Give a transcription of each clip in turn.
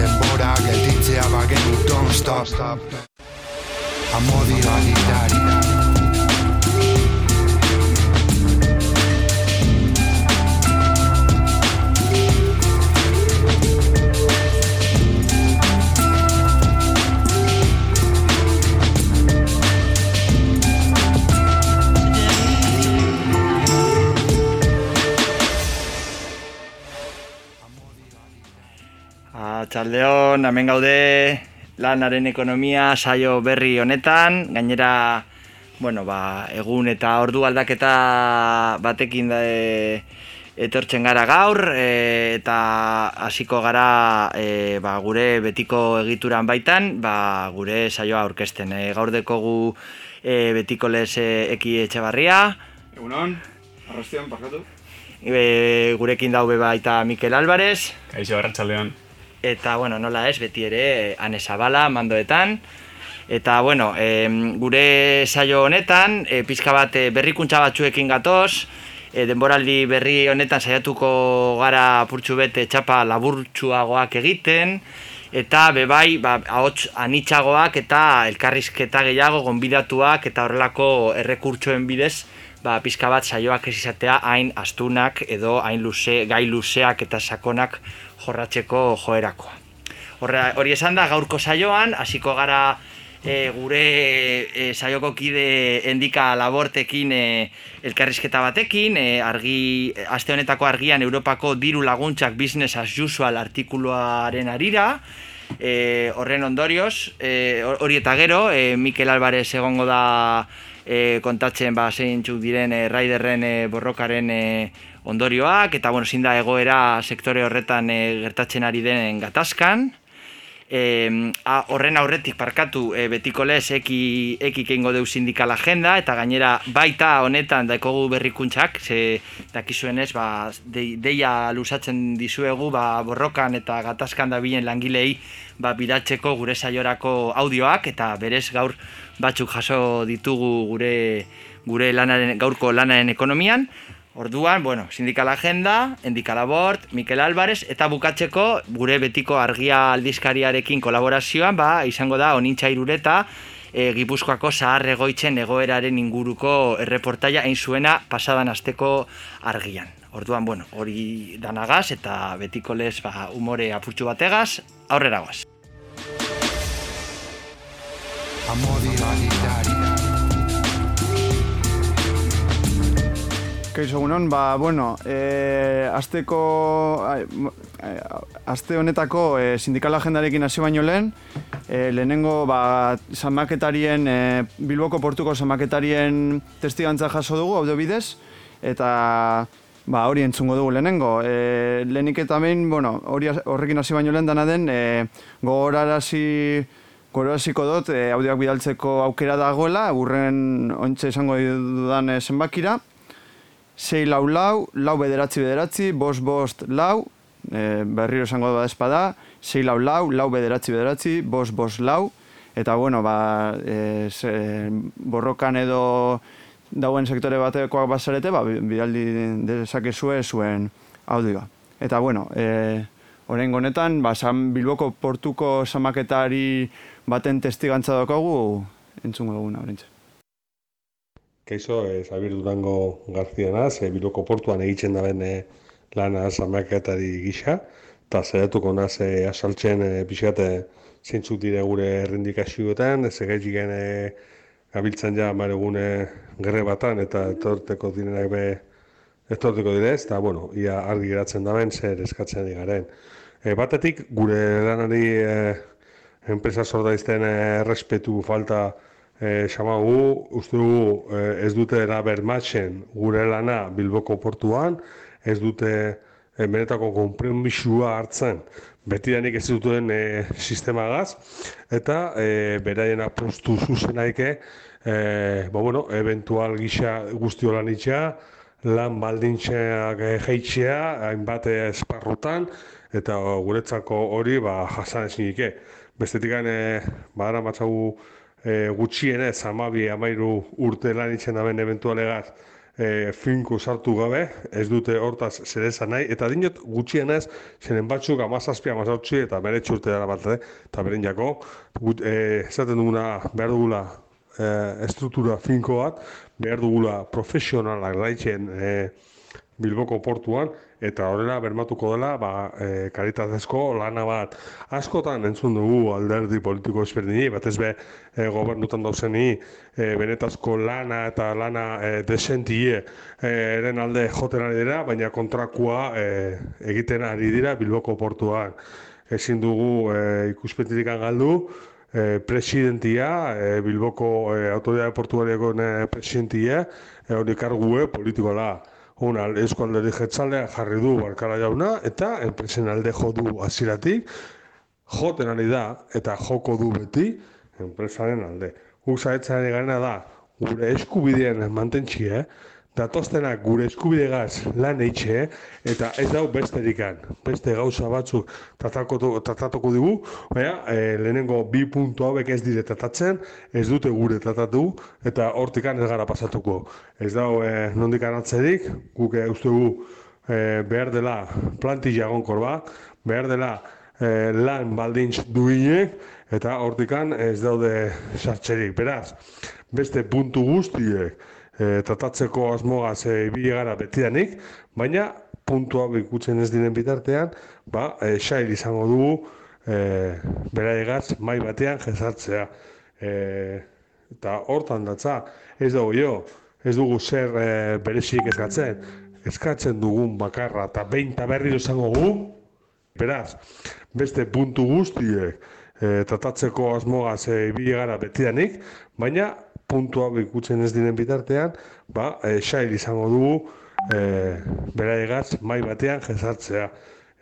Denbora gelditzea bagenu, don't stop. Amodi agitari. Txaldeon, hemen gaude lanaren ekonomia saio berri honetan, gainera, bueno, ba, egun eta ordu aldaketa batekin da, e, etortzen gara gaur, e, eta hasiko gara e, ba, gure betiko egituran baitan, ba, gure saioa aurkezten. E, gaur dekogu e, betiko lez e, eki etxe barria. Egunon, arrastion, parkatu. E, gurekin daube baita Mikel Álvarez. Kaixo, arratsaldeon eta bueno, nola ez, beti ere Ane Zabala mandoetan. Eta bueno, e, gure saio honetan, e, pizka bat e, berrikuntza batzuekin gatoz, e, denboraldi berri honetan saiatuko gara purtsu bete txapa laburtsuagoak egiten, eta bebai, ba, ahots anitzagoak eta elkarrizketa gehiago gonbidatuak eta horrelako errekurtsoen bidez, ba, pizka bat saioak ez izatea hain astunak edo hain luze, gai luzeak eta sakonak jorratzeko joerakoa. Horra, hori esan da gaurko saioan, hasiko gara e, gure e, saioko kide endika labortekin e, elkarrizketa batekin, e, argi, aste honetako argian Europako diru laguntzak business as usual artikuluaren arira, e, horren ondorioz, e, hori eta gero, e, Mikel Alvarez egongo da e, kontatzen ba, zeintzuk diren e, raiderren e, borrokaren e, ondorioak, eta bueno, zinda egoera sektore horretan e, gertatzen ari denen gatazkan. E, a, horren aurretik parkatu e, betiko lez eki, eki keingo deu sindikal agenda, eta gainera baita honetan daikogu berrikuntzak, ze dakizuen ez, ba, de, deia lusatzen dizuegu ba, borrokan eta gatazkan da bilen langilei ba, bidatzeko gure saiorako audioak, eta berez gaur batzuk jaso ditugu gure gure lanaren, gaurko lanaren ekonomian, Orduan, bueno, sindikal agenda, endikala bord, Mikel Álvarez, eta bukatzeko gure betiko argia aldizkariarekin kolaborazioan, ba, izango da, onintxa irureta, e, Gipuzkoako zahar egoitzen egoeraren inguruko erreportaia hain zuena pasadan asteko argian. Orduan, bueno, hori danagaz eta betiko lez ba, umore apurtxu bategaz, aurrera guaz. Amodi Kaixo egunon, ba, bueno, e, azteko, azte honetako e, sindikal agendarekin hasi baino lehen, e, lehenengo, ba, zamaketarien, e, Bilboko portuko zamaketarien testigantza jaso dugu, audio bidez, eta, ba, hori entzungo dugu lehenengo. E, lehenik eta behin, bueno, hori horrekin hasi baino lehen dana den, e, gogorarazi, Goraziko dut, e, audioak bidaltzeko aukera dagoela, urren ontsa izango dudan zenbakira, 6 lau lau, lau bederatzi bederatzi, bost bost lau, e, berriro esango da espada, 6 lau lau, lau bederatzi bederatzi, bost bost lau, eta bueno, ba, e, ze, borrokan edo dauen sektore batekoak bazarete, ba, bidaldi dezakezue zuen audioa. Eta bueno, e, Horengo honetan, ba, San Bilboko portuko samaketari baten testigantza daukagu, entzungo dugu nabrintze. Keizo, e, Zabir Durango Garzia naz, e, Bilboko portuan egiten da bene lana samaketari gisa, eta zeratuko naz e, asaltzen e, pixate zeintzuk dire gure errindikazioetan, ez egaitik gene gabiltzen ja maregune gerre batan eta etorteko direnak be etorteko direz, eta bueno, ia argi geratzen da ben, zer eskatzen di garen. E, batetik, gure lanari e, enpresa zordaizten errespetu falta e, xamagu, uste du e, ez dute era bermatzen gure lana Bilboko portuan, ez dute e, benetako konpromisua hartzen betidanik ez duten e, sistemagaz, eta e, beraien apostu zuzenaike, e, ba, bueno, eventual gisa guzti holan itxea, lan baldintxeak jeitzea, hainbat esparrutan, eta guretzako hori ba, jasan ezin ike. Bestetik e, badara matzagu e, gutxienez, amabi, amairu urte lan itxen daben eventualegaz, e, finko sartu gabe, ez dute hortaz zer esan nahi, eta dinot gutxienez, zeren batzuk amazazpi, amazazpi, eta bere txurte dara bat, eh? eta beren jako, gut, e, esaten duguna behar dugula e, estruktura finko bat, behar dugula profesionalak raitzen e, Bilboko portuan, eta horrela bermatuko dela ba, e, karitatezko lana bat. Askotan entzun dugu alderdi politiko ezberdini, bat ez be e, gobernutan dauzeni e, benetazko lana eta lana e, desentie eren alde joten ari dira, baina kontrakua e, egiten ari dira Bilboko portuan. Ezin dugu e, ikuspetitik galdu, e, presidentia, e, Bilboko e, autoridade portuariako e, presidentia, e, hori kargue politikoa Una, eusko alderdi jetzalea jarri du barkala jauna, eta enpresen alde jo du aziratik, joten ari da, eta joko du beti, enpresaren alde. Guk gana da, gure eskubideen mantentxi, eh? Datoztenak gure eskubidegaz lan eitxe, eta ez dau besterikan, beste gauza batzuk tratatuko dugu, baina e, lehenengo bi puntu hauek ez dire tratatzen, ez dute gure tratatu, eta hortikan ez gara pasatuko. Ez dau e, nondik anatzerik, guk e, uste gu e, behar dela plantilla gonkor bat, behar dela e, lan baldintz duinek, eta hortikan ez daude sartzerik. Beraz, beste puntu guztiek, e, tratatzeko asmogaz e, ibili gara betidanik, baina puntua ikutzen ez diren bitartean, ba, e, xail izango dugu e, bera egaz mai batean jezartzea. E, eta hortan datza, ez dugu jo, ez dugu zer e, berezik eskatzen, eskatzen dugun bakarra eta behin eta berri izango gu, beraz, beste puntu guztiek e, tratatzeko asmogaz e, ibili gara betidanik, baina puntua ikutzen ez diren bitartean, ba, e, xail izango dugu e, bera egaz mai batean jezartzea.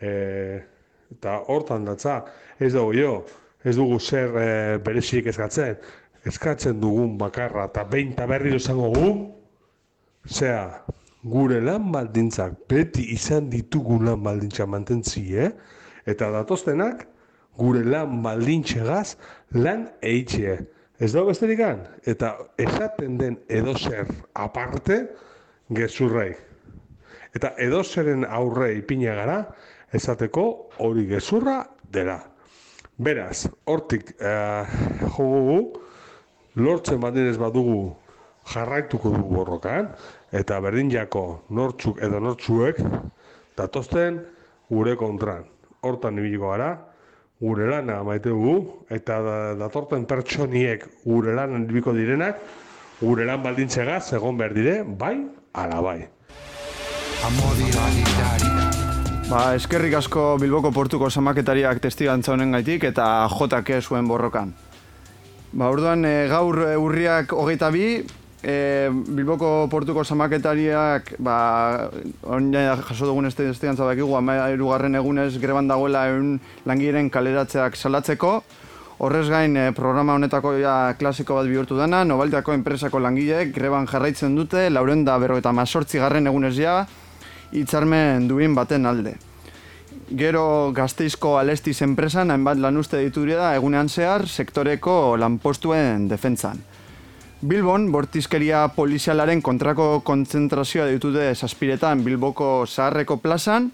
E, eta hortan datza, ez dugu jo, ez dugu zer e, berezik eskatzen, eskatzen dugun bakarra eta behin eta berri izango gu, zea, gure lan baldintzak beti izan ditugu lan baldintza mantentzi, eh? Eta datoztenak, gure lan baldintzegaz lan eitxe. Ez dago besterik eta esaten den edozer aparte gezurrei. Eta edozeren aurre ipina gara, esateko hori gezurra dela. Beraz, hortik eh, jogu lortzen badinez badugu jarraituko dugu borrokan, eta berdin jako nortzuk edo nortzuek datosten gure kontran. Hortan ibiliko gara, gure lana maite dugu, eta datorten pertsoniek gure lan biko direnak, gure lan baldintzega egon behar dire, bai, ala bai. Ba, eskerrik asko Bilboko portuko samaketariak testigantza honen gaitik eta jotak zuen borrokan. Ba, orduan, e, gaur e, urriak hogeita bi, e, Bilboko portuko samaketariak ba, jaso dugun ez testigantza dakigu, ama erugarren egunez greban dagoela egun langiren kaleratzeak salatzeko. Horrez gain, e, programa honetako ja klasiko bat bihurtu dena, Nobaldiako enpresako langileek greban jarraitzen dute, lauren da berro eta mazortzi garren egunez ja, hitzarmen duin baten alde. Gero gazteizko alestiz enpresan, hainbat lan uste da egunean zehar, sektoreko lanpostuen defentzan. Bilbon, bortizkeria polizialaren kontrako kontzentrazioa ditute saspiretan Bilboko zaharreko plazan,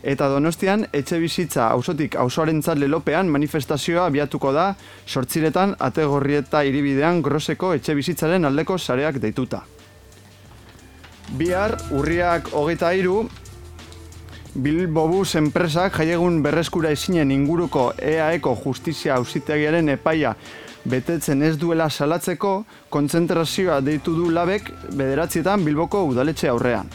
eta donostian, etxe bizitza ausotik ausoaren lelopean manifestazioa abiatuko da sortziretan ategorrieta iribidean groseko etxe bizitzaren aldeko sareak deituta. Bihar, urriak hogeita iru, Bilbobus enpresak jaiegun berreskura ezinen inguruko EAEko justizia ausitegiaren epaia betetzen ez duela salatzeko kontzentrazioa deitu du labek bederatzietan Bilboko udaletxe aurrean.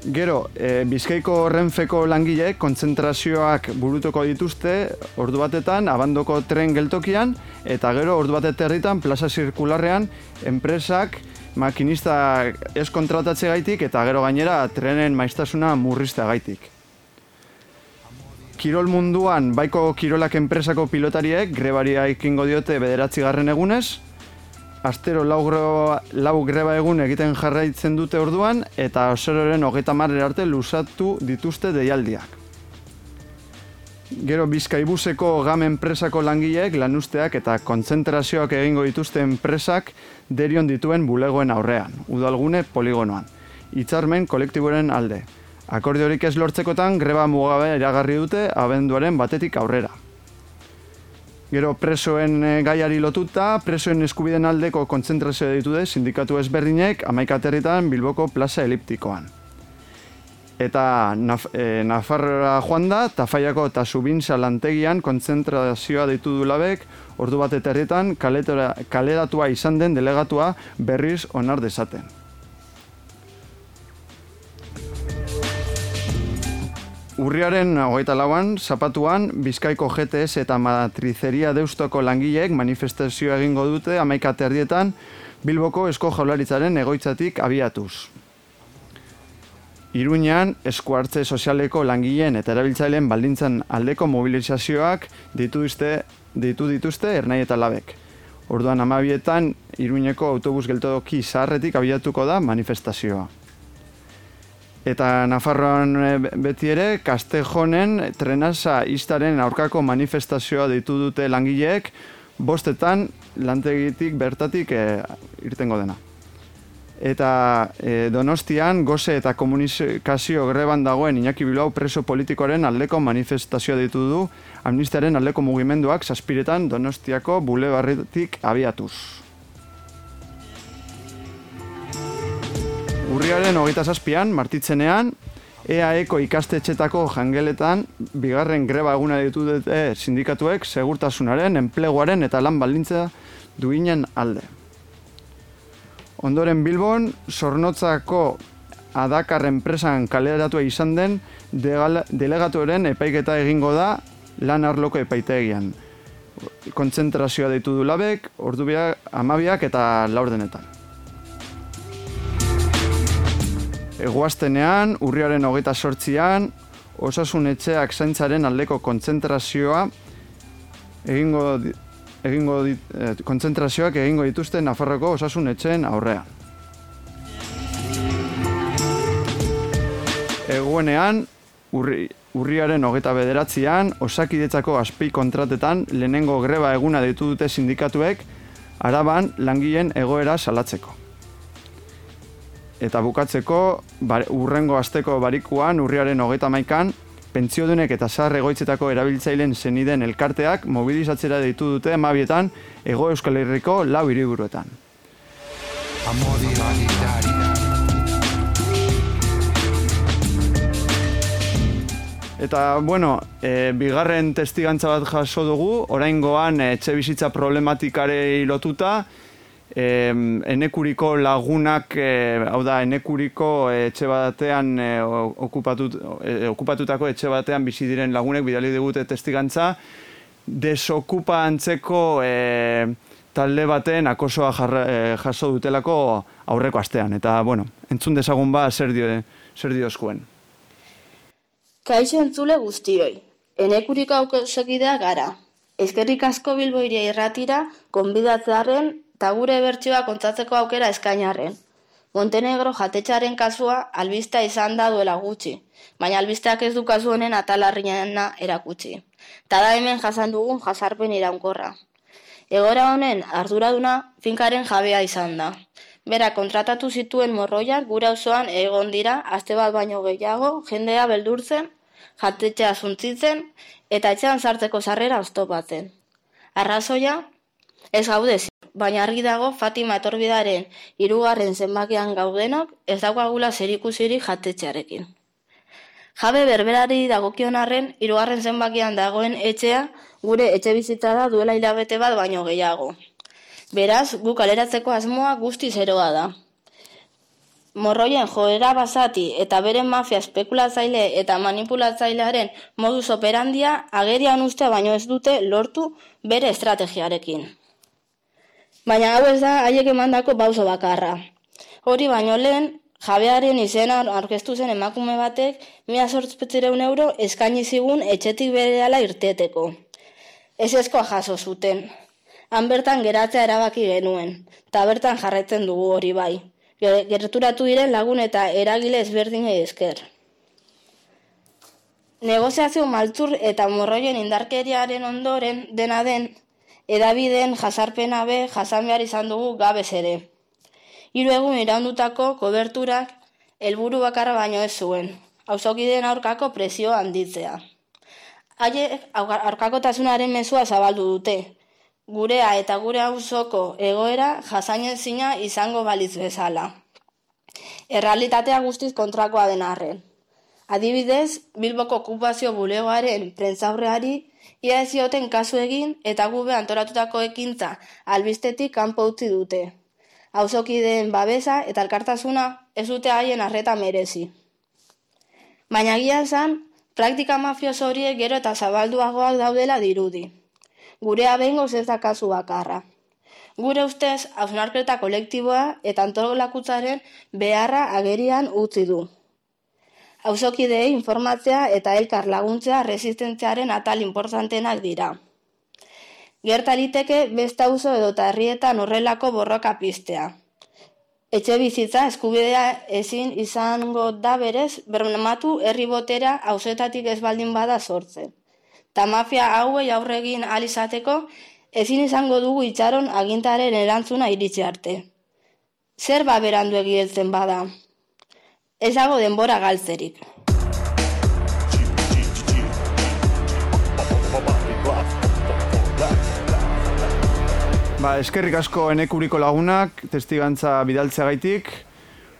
Gero, e, Bizkaiko Renfeko langile kontzentrazioak burutuko dituzte ordu batetan abandoko tren geltokian eta gero ordu batet herritan plaza zirkularrean enpresak makinista ez kontratatze gaitik eta gero gainera trenen maiztasuna murrizte gaitik. Kirol munduan baiko kirolak enpresako pilotariek grebaria ikingo diote bederatzi garren egunez, astero lau, greba, lau greba egun egiten jarraitzen dute orduan, eta oseroren hogeita marrer arte lusatu dituzte deialdiak. Gero Bizkaibuseko gam enpresako langileek lanusteak eta kontzentrazioak egingo dituzte enpresak derion dituen bulegoen aurrean, udalgune poligonoan. Itzarmen kolektiboren alde. Akordiorik ez lortzekotan greba mugabe iragarri dute abenduaren batetik aurrera. Gero presoen eh, gaiari lotuta, presoen eskubiden aldeko kontzentrazioa ditude sindikatu ezberdinek amaikaterritan Bilboko plaza eliptikoan. Eta Naf e, Nafarroa joan da, Tafaiako eta Subintza lantegian kontzentrazioa ditu du labek, ordu bat eterritan kaleratua izan den delegatua berriz onar dezaten. Urriaren hogeita lauan, zapatuan, Bizkaiko GTS eta Matrizeria Deustoko langileek manifestazioa egingo dute amaika terdietan Bilboko esko jaularitzaren egoitzatik abiatuz. Iruñan, eskuartze sozialeko langileen eta erabiltzaileen baldintzan aldeko mobilizazioak dituzte, ditu dituzte ernai eta labek. Orduan amabietan, Iruñeko autobus geltodoki zaharretik abiatuko da manifestazioa. Eta Nafarroan eh, beti ere, Kastejonen trenasa iztaren aurkako manifestazioa ditu dute langileek, bostetan lantegitik bertatik e, irtengo dena. Eta e, Donostian, goze eta komunikazio greban dagoen Iñaki Bilbao preso politikoaren aldeko manifestazioa ditu du, amnistiaren aldeko mugimenduak saspiretan Donostiako bulebarretik abiatuz. Urriaren hogeita zazpian, martitzenean, EAEko ikastetxetako jangeletan, bigarren greba eguna ditu dute sindikatuek segurtasunaren, enpleguaren eta lan baldintza duinen alde. Ondoren Bilbon, sornotzako adakar enpresan kaleratua izan den delegatuaren epaiketa egingo da lan arloko epaitegian. Kontzentrazioa ditu du labek, ordubiak, amabiak eta laurdenetan. Egoaztenean, urriaren hogeita sortzian, osasun etxeak zaintzaren aldeko kontzentrazioa egingo, egingo eh, kontzentrazioak egingo dituzte Nafarroko osasun etxeen aurrean. Egoenean, urri, urriaren hogeita bederatzean, osakidetzako aspi kontratetan lehenengo greba eguna ditu dute sindikatuek, araban langileen egoera salatzeko. Eta bukatzeko, bar, urrengo asteko barikuan, urriaren hogeita maikan, pentsiodunek eta zahar egoitzetako erabiltzailen zeniden elkarteak mobilizatzera ditu dute emabietan ego euskal herriko lau hiriburuetan. Eta, bueno, e, bigarren testigantza bat jaso dugu, oraingoan etxe bizitza problematikare lotuta, e, enekuriko lagunak, e, hau da, enekuriko etxe batean e, okupatut, e, okupatutako etxe batean bizi diren lagunek bidali digute testigantza, desokupa antzeko e, talde baten akosoa jarra, e, jaso dutelako aurreko astean. Eta, bueno, entzun dezagun ba, zer dio, zer dio eskuen. Kaixo entzule guztioi, enekuriko aukosokidea gara. Ezkerrik asko bilboiria irratira, konbidatzearen eta gure bertsioa kontzatzeko aukera eskainarren. Montenegro jatetxaren kasua albista izan da duela gutxi, baina albisteak ez du kasu honen atalarriena erakutsi. Ta da hemen jasan dugun jasarpen iraunkorra. Egora honen arduraduna finkaren jabea izan da. Bera kontratatu zituen morroiak gure auzoan egon dira aste bat baino gehiago jendea beldurtzen, jatetxea zuntzitzen eta etxean sartzeko sarrera oztopatzen. Arrazoia, ez gaude baina argi dago Fatima etorbidaren hirugarren zenbakian gaudenok ez daukagula zerikusirik jatetxearekin. Jabe berberari dagokion arren hirugarren zenbakian dagoen etxea gure etxe bizitza da duela hilabete bat baino gehiago. Beraz, gu kaleratzeko asmoa guzti zeroa da. Morroien joera basati eta beren mafia espekulatzaile eta manipulatzailearen modus operandia agerian uste baino ez dute lortu bere estrategiarekin. Baina hau ez da haiek emandako bauzo bakarra. Hori baino lehen, Jabearen izena aurkeztu zen emakume batek mila sortzpetzireun euro eskaini zigun etxetik berehala irteteko. Ez eskoa jaso zuten. Han bertan geratzea erabaki genuen, eta bertan jarraitzen dugu hori bai. Ge- Gerturatu diren lagun eta eragile ezberdinei esker. Negoziazio maltzur eta morroien indarkeriaren ondoren dena den, edabideen jasarpena be jasan behar izan dugu gabez ere. Hiru egun iraundutako koberturak helburu bakarra baino ez zuen, auzokideen aurkako presio handitzea. Haiek aurka- aurkakotasunaren mezua zabaldu dute. Gurea eta gure auzoko egoera jasainen zina izango balitz bezala. Errealitatea guztiz kontrakoa den arren. Adibidez, Bilboko okupazio bulegoaren prentzaurreari ia ez zioten kasu egin eta gube antolatutako ekintza albistetik kanpo utzi dute. Auzokideen babesa eta elkartasuna ez dute haien arreta merezi. Baina egia esan, praktika mafioso horiek gero eta zabalduagoak daudela dirudi. Gurea behingoz ez da kasu bakarra. Gure ustez, hausnarketa kolektiboa eta antolakutzaren beharra agerian utzi du. Auzokideei informatzea eta elkar laguntzea resistentziaren atal importantenak dira. Gerta liteke beste auzo edo herrietan horrelako borroka piztea. Etxe bizitza eskubidea ezin izango da berez bermatu herri botera auzoetatik ez baldin bada sortzen. Ta mafia hauei aurre egin ahal izateko ezin izango dugu itxaron agintaren erantzuna iritsi arte. Zer ba berandu egieltzen bada? Ez dago denbora galtzerik. Ba, eskerrik asko enekuriko lagunak, testigantza bidaltzeagaitik.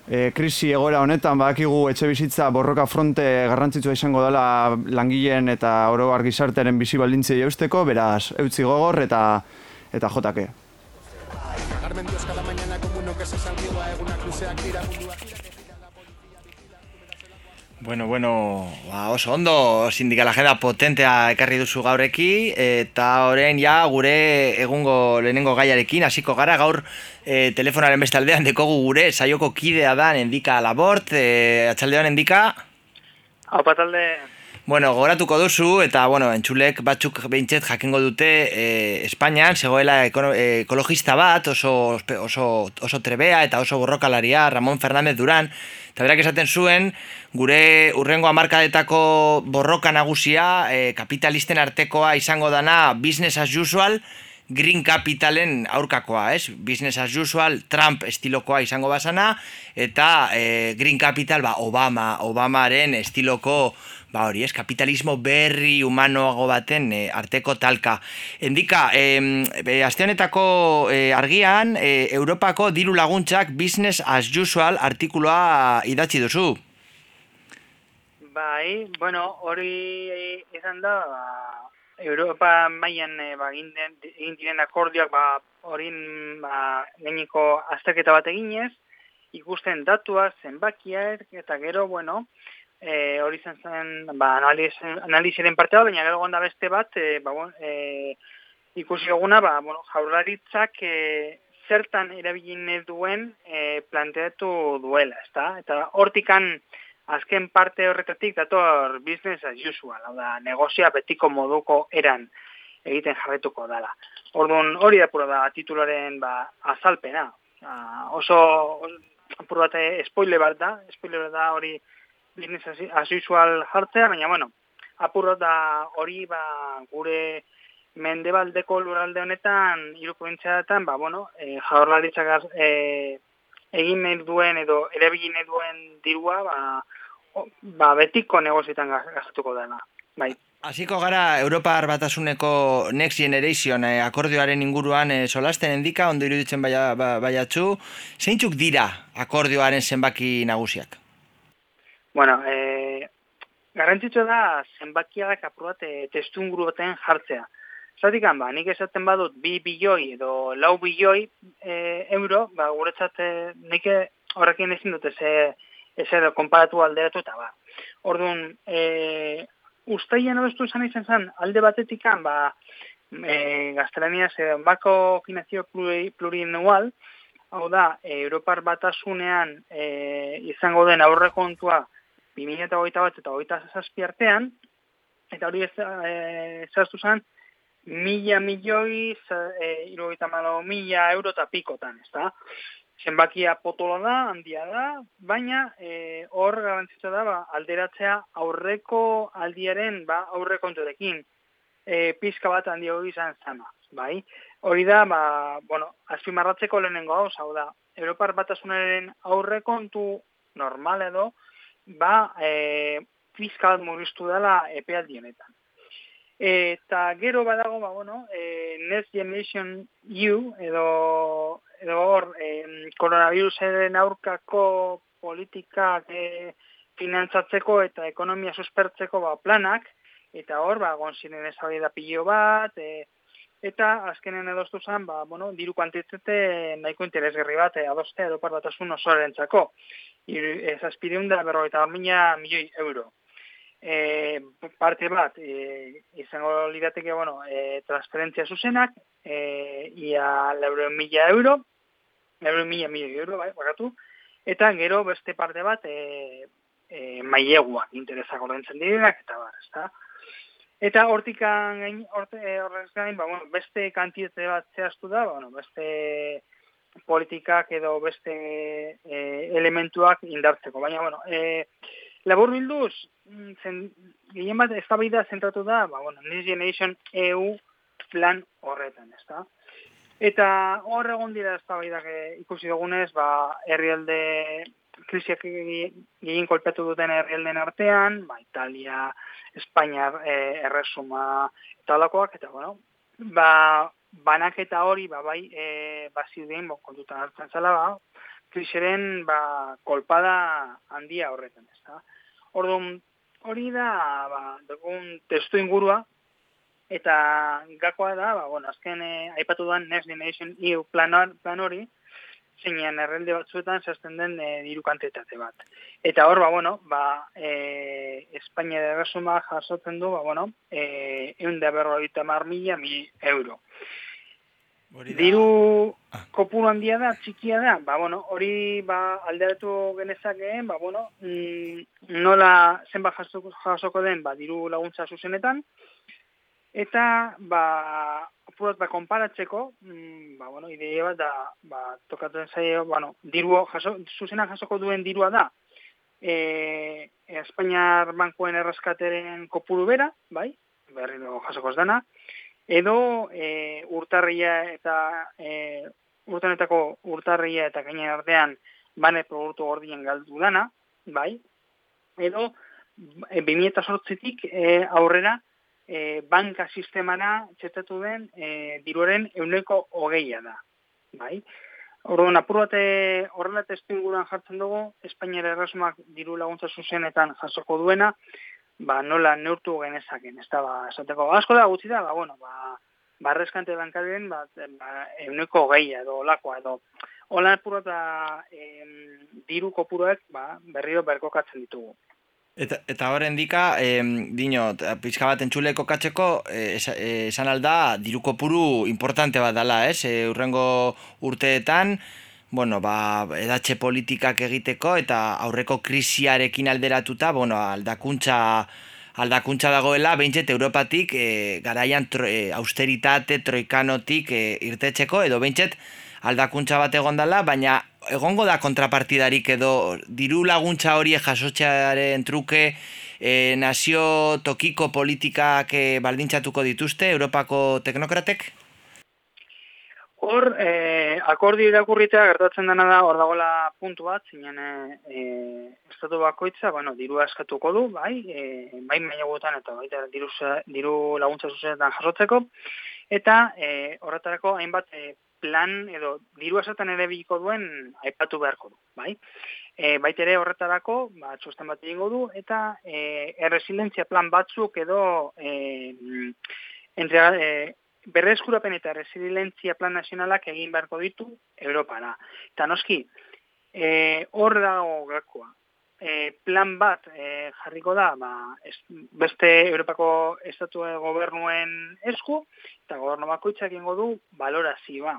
E, krisi egoera honetan badakigu etxe bizitza borroka fronte garrantzitsua izango dela langileen eta oro har gizartearen bizi baldintzei eusteko, beraz, eutzi gogor eta eta jotake. Carmen Dios cada mañana como uno que se salió a egunak luzeak dira mundua Bueno, bueno, ba, oso ondo sindikal agenda potentea ekarri duzu gaureki eta orain ja gure egungo lehenengo gaiarekin hasiko gara gaur e, telefonaren beste aldean dekogu gure saioko kidea da Endika Labort, e, atxaldean Endika. Haupa talde, Bueno, gogoratuko duzu eta bueno, entzulek batzuk behintzet jakingo dute e, Espainian zegoela ekono- e, ekologista bat oso, oso, oso trebea eta oso borrokalaria Ramon Fernández Duran eta berak esaten zuen gure urrengo hamarkadetako borroka nagusia e, kapitalisten artekoa izango dana business as usual Green Capitalen aurkakoa, ez? Business as usual, Trump estilokoa izango basana, eta e, Green Capital, ba, Obama, Obamaren estiloko, ba hori, ez? Kapitalismo berri humanoago baten e, arteko talka. Endika, e, e, aste honetako e, argian, e, Europako diru laguntzak Business as usual artikuloa idatzi duzu. bai, bueno, hori izan da, Europa mailan e, ba, egin, diren akordioak ba, horin ba, gaineko azterketa bat eginez, ikusten datuak, zenbakiak, eta gero, bueno, e, hori izan zen ba, analiz, analiziren partea, baina gero beste bat, e, ba, bon, e, ikusi duguna, ba, bueno, jaurlaritzak e, zertan erabili nahi duen e, planteatu duela, ezta? Eta hortikan azken parte horretatik dator business as usual, hau da, negozia betiko moduko eran egiten jarretuko dela. Orduan hori da pura da tituloren ba, azalpena. Ah, oso apur bat eh, spoiler bat da, spoiler bat da hori business as- as usual jartzea, baina bueno, apur bat da hori ba, gure mendebaldeko lurralde honetan, hiru probintziatan, ba, bueno, e, jaurlaritzak e, egin duen edo erabili nahi duen dirua, ba, o- ba betiko negozietan gastatuko dela. Bai. Hasiko gara Europar Batasuneko Next Generation eh, akordioaren inguruan eh, solasten endika, ondo iruditzen baia, ba, baiatzu. Zeintzuk dira akordioaren zenbaki nagusiak? Bueno, e, garrantzitsua da zenbakiak apur bat e, testunguru baten jartzea. Zatik ba, nik esaten badut bi bilioi edo lau bilioi e, euro, ba, guretzat e, nik horrekin ezin dute ze, ezer konparatu alderatu eta ba. Orduan, e, ustaian abestu esan izan zen, alde batetikan, ba, e, gaztelaniaz, e, bako finanzio pluri, plurianual, hau da, e, Europar batasunean e, izango den aurrekontua 2008 bat eta 2008 zazpi artean, eta hori ez e, zaztu zen, mila milioi, e, irugaita malo, mila euro eta pikotan, ez da? Zenbakia potola da, handia da, baina e, hor garantzitza da ba, alderatzea aurreko aldiaren ba, aurrekonturekin e, pizka bat handia hori izan zama, bai? Hori da, ba, bueno, azpimarratzeko lehenengo hau, hau da, Europar batasunaren aurrekontu normal edo, ba, e, bat murriztu dela epealdi honetan. Eta gero badago, ba, bueno, e, Next Generation EU, edo, edo hor, e, koronavirusaren aurkako politikak e, finantzatzeko eta ekonomia suspertzeko ba, planak, eta hor, ba, gonzinen ezabide da pilo bat, e, eta azkenen edostu zen, ba, bueno, diru kuantitate nahiko interesgarri bat, e, adostea edo batasun osoaren txako. Ez azpideun da berroita milioi euro. E, parte bat, e, izango lirateke, bueno, e, transferentzia zuzenak, e, ia leure mila euro, leure mila milioi euro, bai, bakatu, eta gero beste parte bat, e, e, maileguak interesak ordentzen direnak, eta bar, ez da? Eta hortikan gain eh, horrez gain, ba, bueno, beste kantitate bat zehaztu da, ba, bueno, beste politikak edo beste e, elementuak indartzeko. Baina, bueno, e, labur bilduz, mm, zen, gehien bat ez da zentratu da, ba, bueno, Next Generation EU plan horretan, ez da? Eta hor egon dira ez ikusi dugunez, ba, herrialde krisiak gehien kolpetu duten herrialden artean, ba, Italia, Espainia e, erresuma eta olakoak, eta bueno, ba, banaketa hori, ba, bai, e, bazideen, bo, kontutan hartzen zela, ba, kriseren, ba, kolpada handia horretan, ez da. Orduan, hori da, ba, dugun testu ingurua, eta gakoa da, ba, bueno, azken e, aipatu duan Next Generation EU plan hori, zeinean errelde batzuetan zazten den e, diru kantitate bat. Eta hor, ba, bueno, ba, e, Espainia de resuma jasotzen du, ba, bueno, e, eun da berroita mar mila mi euro. Diru ah. kopuru handia da, txikia da, ba, bueno, hori ba, alderatu genezakeen, ba, bueno, mm, nola zenba jasoko, jasoko den, ba, diru laguntza zuzenetan, eta, ba, apurat ba, konparatzeko, mm, ba, bueno, ideia bat da, ba, tokatzen zaio, bueno, diru, jaso, zuzena jasoko duen dirua da, e, Espainiar bankuen erraskateren kopuru bera, bai, berri dugu dana, edo e, urtarria eta e, urtanetako urtarria eta gainen artean bane produktu gordien galdu dana, bai, edo e, 2008-tik e, aurrera e, banka sistemana txetatu den e, diruaren euneko hogeia da. Bai? Orduan, apur bate horrela testu inguruan jartzen dugu, Espainiara errasumak diru laguntza zuzenetan jasoko duena, ba, nola neurtu genezaken, ez da, ba, esateko, asko da, gutxi da, ba, bueno, ba, barrezkante bankarien, ba, ba, euneko hogeia edo lakoa, edo, hola apur bat, diru kopuroek, ba, berriro berkokatzen ditugu. Eta, eta horren dika, eh, dino, pizka bat entxuleko katzeko, eh, esan alda, diruko puru importante bat dala, ez? E, urrengo urteetan, bueno, ba, edatxe politikak egiteko, eta aurreko krisiarekin alderatuta, bueno, aldakuntza, aldakuntza dagoela, behintzet Europatik, e, garaian tro, e, austeritate, troikanotik e, irtetxeko, edo behintzet, aldakuntza bat egon dela, baina egongo da kontrapartidarik edo diru laguntza hori jasotxearen truke e, nazio tokiko politikak e, baldintzatuko dituzte Europako teknokratek? Hor, e, akordi irakurritea gertatzen dena da, hor dagoela puntu bat, zinen e, estatu bakoitza, bueno, diru askatuko du, bai, e, bai mainagoetan eta baita diru, diru laguntza zuzenetan jasotzeko, eta e, horretarako hainbat e, plan edo diru esaten ere biliko duen aipatu beharko du, bai? E, baita ere horretarako, ba, txosten bat egingo du, eta e, erresilientzia plan batzuk edo e, entre, e, berreskurapen eta resilientzia plan nazionalak egin beharko ditu Europara. Eta noski, e, hor dago gakoa. E, plan bat e, jarriko da ba, beste Europako estatu gobernuen esku, eta gobernu bakoitzak egingo du balorazioa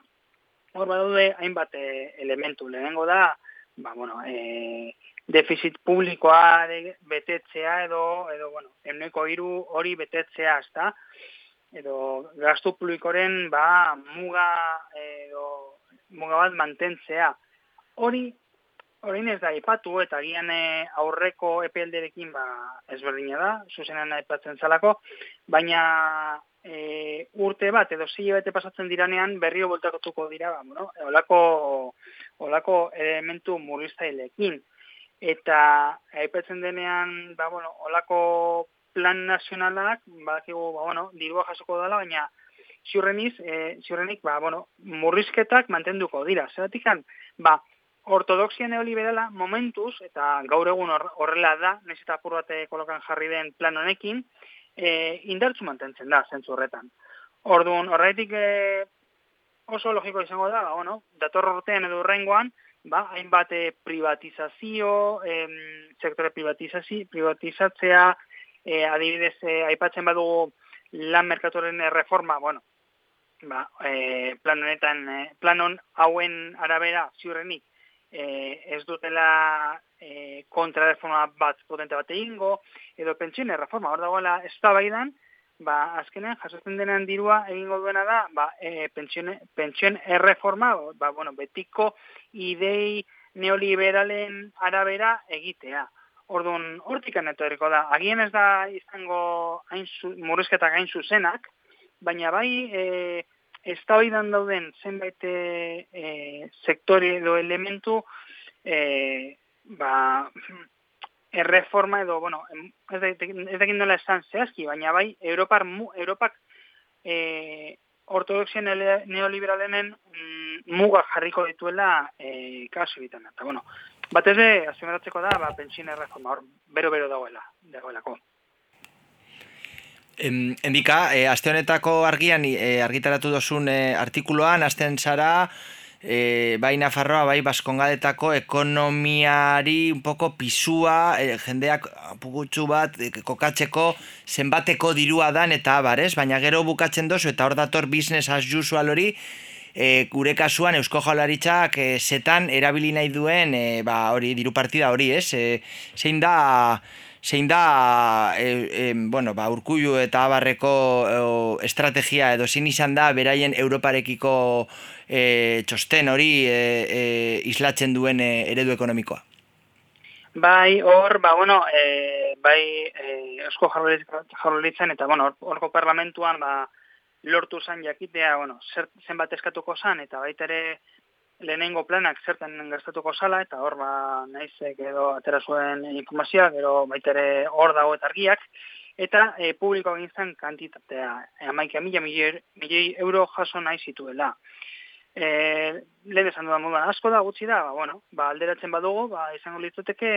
hor badaude hainbat e, elementu. Lehenengo da, ba, bueno, e, defizit publikoa de- betetzea edo, edo bueno, emneko hiru hori betetzea, ezta? Edo gastu publikoren ba, muga edo muga bat mantentzea. Hori Orain ez da aipatu eta agian eh, aurreko epelderekin ba, ezberdina da, zuzenean aipatzen zalako, baina e, urte bat edo zei bete pasatzen diranean berrio voltakotuko dira, ba, bueno, olako, olako elementu murriztailekin. Eta aipatzen denean, ba, bueno, olako plan nazionalak, badakigu, ba, bueno, dirua jasoko dela, baina ziurreniz, e, ziurrenik, ba, bueno, murrizketak mantenduko dira. Zeratik ba, ortodoxia neoliberala momentuz, eta gaur egun hor- horrela da, nez eta apur bat eh, kolokan jarri den plan honekin, e, indartzu mantentzen da, zentzu horretan. Orduan, horretik e, oso logiko izango da, ba, bueno, dator urtean edo urrengoan, ba, hainbat eh, privatizazio, em, sektore privatizazio, privatizatzea, e, adibidez, e, aipatzen badugu lan merkatoren reforma, bueno, ba, e, plan honetan, e, planon hauen arabera ziurrenik, e, ez dutela e, kontrareforma bat potente bat egingo, edo pentsioen reforma, hor dagoela ez da baidan, ba, azkenean jasotzen denean dirua egingo duena da, ba, e, pentsioen, pentsioen erreforma, ba, bueno, betiko idei neoliberalen arabera egitea. Orduan, hortikan etorriko da, agien ez da izango hain zu, murrizketak hain zuzenak, baina bai e, ez dauden zenbait e, sektore edo elementu e, ba, erreforma edo, bueno, ez dakit nola esan zehazki, baina bai, Europar, Europak e, ortodoxia neoliberalenen mm, muga jarriko dituela e, kasu egiten. Eta, bueno, batez ere, azimeratzeko da, ba, pentsioen erreforma, hor, bero-bero dagoela, dagoelako. Em, Endika, e, aste honetako argian e, argitaratu dozun e, artikuloan, asten zara, e, bai Nafarroa, bai Baskongadetako ekonomiari un poco pisua, e, jendeak pugutxu bat e, kokatzeko zenbateko dirua dan eta abarez, baina gero bukatzen dozu eta hor dator business as usual hori, e, gure kasuan Eusko Jaularitzak e, setan erabili nahi duen e, ba, hori diru partida hori, ez? E, zein da zein da e, e, bueno, ba, urkullu eta abarreko e, estrategia edo zein izan da beraien Europarekiko e, txosten hori e, e, islatzen duen e, eredu ekonomikoa. Bai, hor, ba, bueno, e, bai, e, Jaurlaritza- Jaurlaritzan eta, bueno, hor- horko parlamentuan, ba, lortu zan jakitea, bueno, zer, zenbat eskatuko zan, eta baita ere lehenengo planak zertan gastatuko zala, eta hor, ba, naizek edo atera zuen informazioa, gero baita ere hor dago eta argiak, eta e, publiko egin zen kantitatea, amaika mila milioi euro jaso nahi zituela. E, lehen esan dudan moduan asko da, gutxi da, ba, bueno, ba, alderatzen badugu, ba, izango litzateke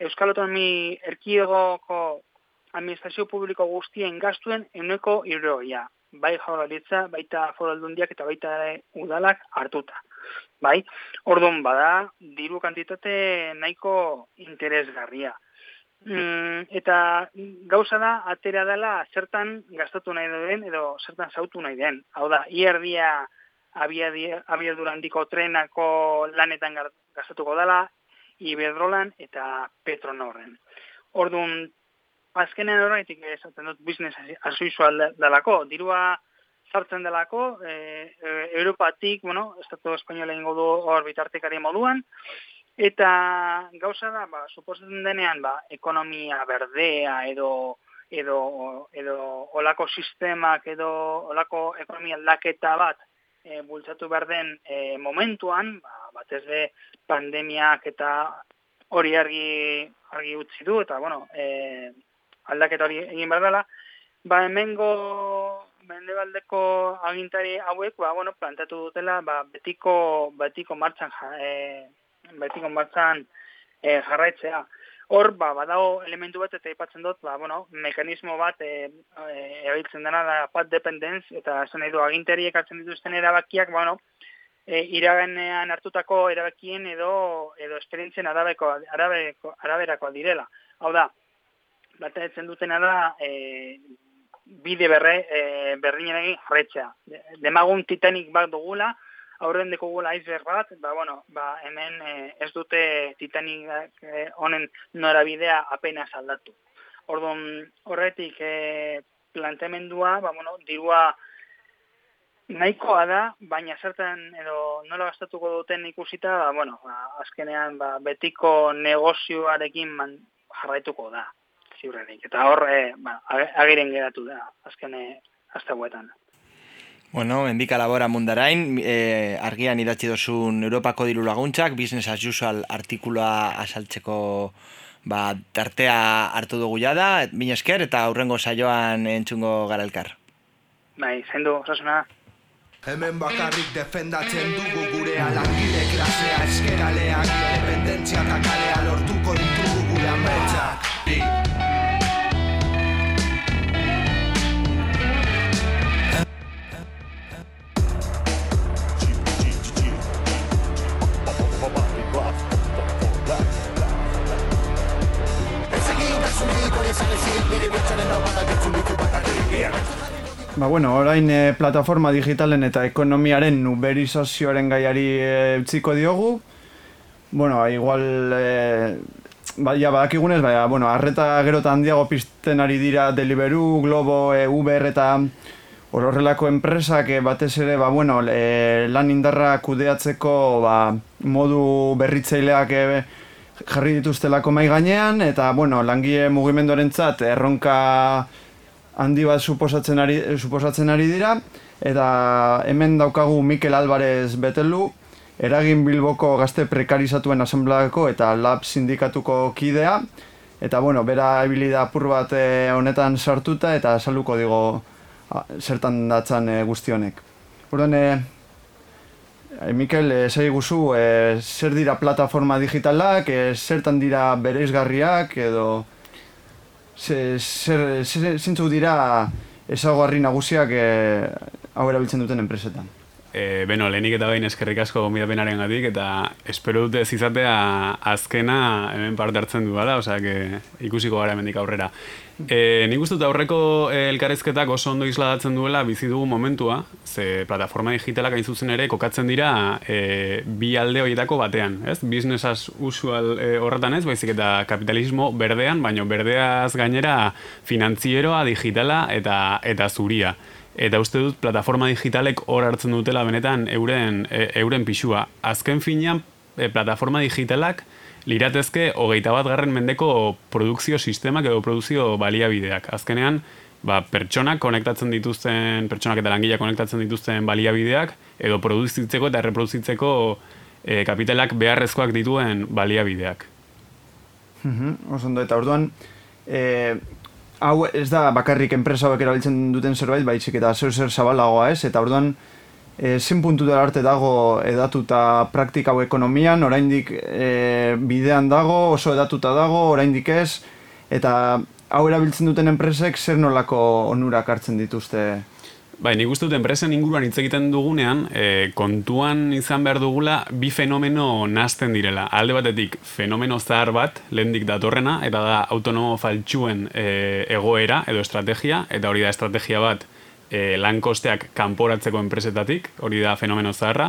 Euskal Autonomi Erkidegoko administrazio publiko guztien gastuen euneko irroia. Bai jaurlaritza, baita foru aldundiak eta baita udalak hartuta. Bai, orduan bada, diru kantitate nahiko interesgarria. Mm, eta gauza da, atera dela zertan gastatu nahi den edo zertan zautu nahi den. Hau da, ierdia abiadura handiko trenako lanetan gastatuko dela, Iberdrolan eta Petronorren. Orduan, azkenean horretik esaten dut business usual dalako, dirua sartzen delako, e, e, Europatik, bueno, Estatu Espainola ingo du hor bitartekari moduan, eta gauza da, ba, suposatzen denean, ba, ekonomia berdea edo edo edo olako sistemak edo olako ekonomia aldaketa bat e, bultzatu behar den e, momentuan, ba, batez be pandemiak eta hori argi argi utzi du eta bueno, e, aldaketa hori egin behar dela, ba hemengo mendebaldeko agintari hauek ba bueno, plantatu dutela ba, betiko betiko martxan ja, e, betiko martxan e, jarraitzea. Hor, ba, badago elementu bat eta aipatzen dut, ba, bueno, mekanismo bat e, e, erabiltzen dena da pat dependence, eta esan nahi du agintariek hartzen dituzten erabakiak, bueno, e, iraganean hartutako erabakien edo edo esperientzien arabeko, arabeko, araberakoa direla. Hau da, batetzen dutena da e, bide berre, e, berdinen egin jarretzea. De- Demagun titanik bat dugula, aurren dekogula iceberg bat, ba, bueno, ba, hemen eh, ez dute Titanic eh, honen norabidea apenas aldatu. Orduan, horretik eh, planteamendua, ba, bueno, dirua nahikoa da, baina zertan edo nola gastatuko duten ikusita, ba, bueno, ba, azkenean ba, betiko negozioarekin man, jarraituko da, ziurrenik. Eta hor, e, ba, ag- agiren geratu da, azkene azteguetan. Bueno, endika labora mundarain, e, argian idatzi dozun Europako diru laguntzak, business as usual artikuloa asaltzeko ba, tartea hartu dugu jada, min esker, eta aurrengo saioan entzungo gara elkar. Bai, zendu, osasuna. Hemen bakarrik defendatzen dugu gure langile klasea eskeraleak Independentzia eta kalea lortuko ditugu gure ametsak Ba, bueno, orain e, plataforma digitalen eta ekonomiaren uberizazioaren gaiari e, utziko diogu. Bueno, igual, e, ba, ja, badakigunez, baina, bueno, arreta gero eta handiago pizten ari dira Deliveroo, Globo, e, Uber eta horrelako enpresak e, batez ere, ba, bueno, e, lan indarra kudeatzeko ba, modu berritzaileak e, jarri dituztelako mai gainean, eta, bueno, langile mugimenduarentzat erronka handi bat suposatzen ari, suposatzen ari dira, eta hemen daukagu Mikel Alvarez Betelu, eragin Bilboko gazte prekarizatuen asambleako eta lab sindikatuko kidea, eta bueno, bera ebilida apur bat eh, honetan sartuta eta saluko digo a, zertan datzan eh, guzti honek. Orduan, eh, eh, Mikel, eh, zei guzu, eh, zer dira plataforma digitalak, eh, zertan dira bereizgarriak, edo ze, zer, zer, zeintzuk dira ezaguarri nagusiak eh, hau erabiltzen duten enpresetan. E, beno, lehenik eta behin eskerrik asko gomidapenaren gatik, eta espero dute ez izatea azkena hemen parte hartzen du bala, osea, ikusiko gara hemendik aurrera. E, nik uste dut aurreko eh, elkarrezketak oso ondo isladatzen duela bizi dugu momentua, ze plataforma digitalak hain zuzen ere kokatzen dira e, bi alde horietako batean, ez? Business as usual e, horretan ez, baizik eta kapitalismo berdean, baino berdeaz gainera finantzieroa, digitala eta eta zuria eta uste dut plataforma digitalek hor hartzen dutela benetan euren, e, euren pixua. Azken finean, e, plataforma digitalak liratezke hogeita bat garren mendeko produkzio sistemak edo produkzio baliabideak. Azkenean, ba, pertsonak konektatzen dituzten, pertsonak eta langilea konektatzen dituzten baliabideak, edo produzitzeko eta reproduzitzeko e, kapitalak beharrezkoak dituen baliabideak. Mhm, Oso ondo, eta orduan, e, hau ez da bakarrik enpresa hauek erabiltzen duten zerbait, baizik eta zer zer zabalagoa ez, eta orduan, e, zen puntutara arte dago edatuta praktika hau ekonomian, oraindik e, bidean dago, oso edatuta dago, oraindik ez, eta hau erabiltzen duten enpresek zer nolako onurak hartzen dituzte Bai, nik uste dut enpresen inguruan hitz egiten dugunean, e, kontuan izan behar dugula bi fenomeno nazten direla. Alde batetik, fenomeno zahar bat, lehendik datorrena, eta da autonomo faltsuen e, egoera edo estrategia, eta hori da estrategia bat e, lan kosteak kanporatzeko enpresetatik, hori da fenomeno zaharra,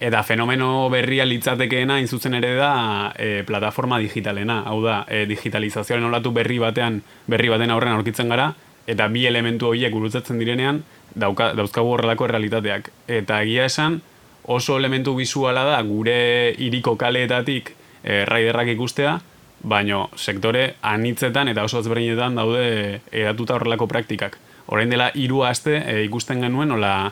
eta fenomeno berria litzatekeena zuzen ere da e, plataforma digitalena, hau da, e, digitalizazioaren olatu berri batean, berri baten aurrean aurkitzen gara, eta bi elementu horiek gurutzatzen direnean, dauka, dauzkagu horrelako realitateak. Eta egia esan, oso elementu bisuala da gure hiriko kaleetatik e, raiderrak ikustea, baino sektore anitzetan eta oso ezberdinetan daude edatuta horrelako praktikak. Orain dela hiru aste e, ikusten genuen nola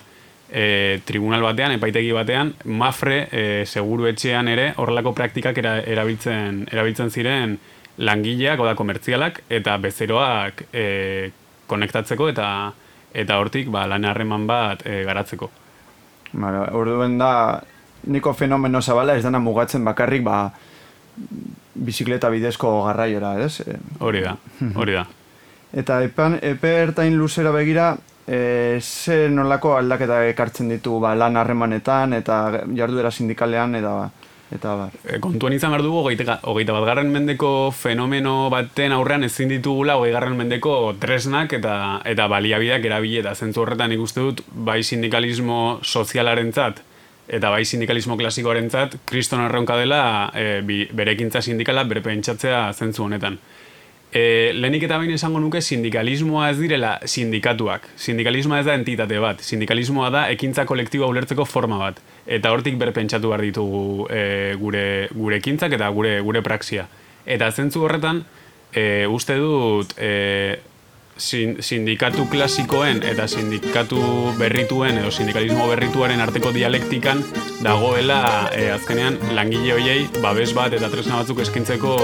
e, tribunal batean, epaitegi batean, mafre e, seguru etxean ere horrelako praktikak era, erabiltzen, erabiltzen ziren langileak, oda komertzialak, eta bezeroak e, konektatzeko eta eta hortik ba, lan harreman bat e, garatzeko. Bara, orduen da, niko fenomeno zabala ez dana mugatzen bakarrik ba, bizikleta bidezko garraiora, ez? E, Hori da, hori da. Eta epan, epe ertain luzera begira, e, ze nolako aldaketa ekartzen ditu ba, lan harremanetan eta jarduera sindikalean eta eta bar. E, kontuan izan behar dugu, hogeita, bat garren mendeko fenomeno baten aurrean ezin ditugula hogei garren mendeko tresnak eta eta baliabideak erabile eta zentzu horretan ikuste dut bai sindikalismo sozialarentzat eta bai sindikalismo klasikoarentzat kriston erronka dela e, bi, bere ekintza sindikala bere pentsatzea zentzu honetan. E, lehenik eta bain esango nuke sindikalismoa ez direla sindikatuak. Sindikalismoa ez da entitate bat. Sindikalismoa da ekintza kolektiboa ulertzeko forma bat. Eta hortik berpentsatu behar ditugu e, gure, gure ekintzak eta gure gure praxia. Eta zentzu horretan, e, uste dut e, sindikatu klasikoen eta sindikatu berrituen edo sindikalismo berrituaren arteko dialektikan dagoela e, azkenean langile hoiei babes bat eta tresna batzuk eskintzeko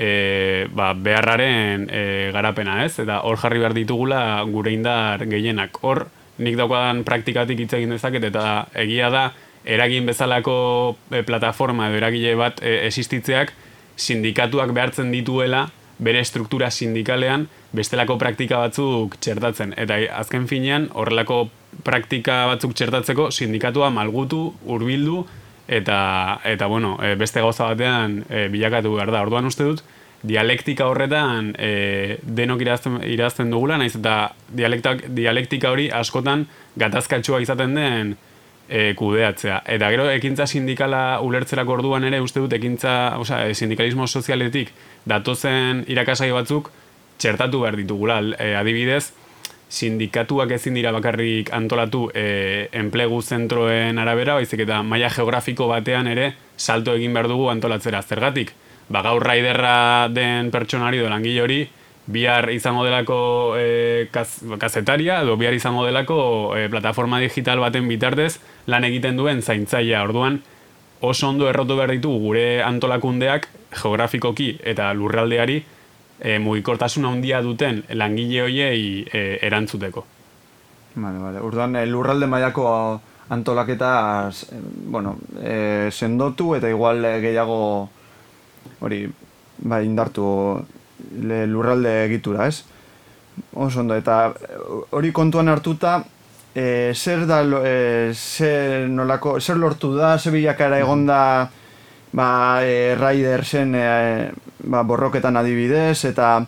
e, ba, beharraren e, garapena ez eta hor jarri behar ditugula gure indar gehienak hor nik daukadan praktikatik hitz egin dezaket eta egia da eragin bezalako e, plataforma edo eragile bat e, existitzeak sindikatuak behartzen dituela bere struktura sindikalean bestelako praktika batzuk txertatzen. Eta azken finean, horrelako praktika batzuk txertatzeko sindikatua malgutu, hurbildu eta, eta bueno, e, beste gauza batean e, bilakatu behar da. Orduan uste dut, dialektika horretan e, denok irazten, irazten dugula, naiz eta dialektika hori askotan gatazkatsua izaten den e, kudeatzea. Eta gero, ekintza sindikala ulertzerako orduan ere, uste dut, ekintza, oza, sindikalismo sozialetik datozen irakasai batzuk txertatu behar ditugula. E, adibidez, sindikatuak ezin dira bakarrik antolatu e, enplegu zentroen arabera, baizik eta maila geografiko batean ere salto egin behar dugu antolatzera. Zergatik, ba, gaur raiderra den pertsonari do langile hori, bihar izango delako e, kaz, kazetaria, edo bihar izango delako e, plataforma digital baten bitartez lan egiten duen zaintzaia. Orduan, oso ondo errotu behar ditu gure antolakundeak geografikoki eta lurraldeari e, mugikortasun handia duten langile hoiei e, erantzuteko. Vale, vale. Urduan, e, lurralde mailako antolaketa bueno, e, sendotu eta igual gehiago hori bai indartu le, lurralde egitura, ez? Oso ondo, eta hori kontuan hartuta, e, zer da, e, zer, nolako, zer lortu da, zer bilakara egon da, ba, e, Raidersen e, ba, borroketan adibidez, eta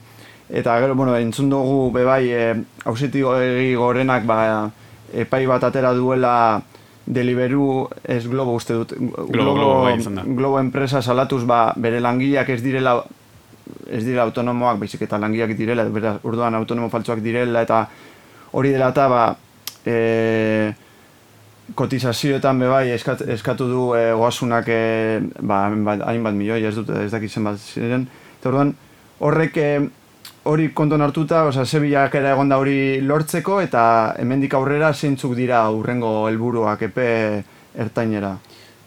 eta gero, bueno, entzun dugu bebai e, hausitiko egi gorenak ba, epai bat atera duela deliberu ez globo uste dut globo, globo, bai, globo enpresa salatuz ba, bere langileak ez direla ez dira autonomoak, baizik eta langileak direla, beraz, urduan autonomo faltsuak direla, eta hori dela eta ba, e, kotizazioetan bebai eskat, eskatu du e, goasunak e, ba, hainbat milioi ez dut ez dakitzen bat ziren eta orduan horrek e, hori konton hartuta, oza, zebiak era egonda hori lortzeko eta hemendik aurrera zeintzuk dira urrengo helburuak epe ertainera.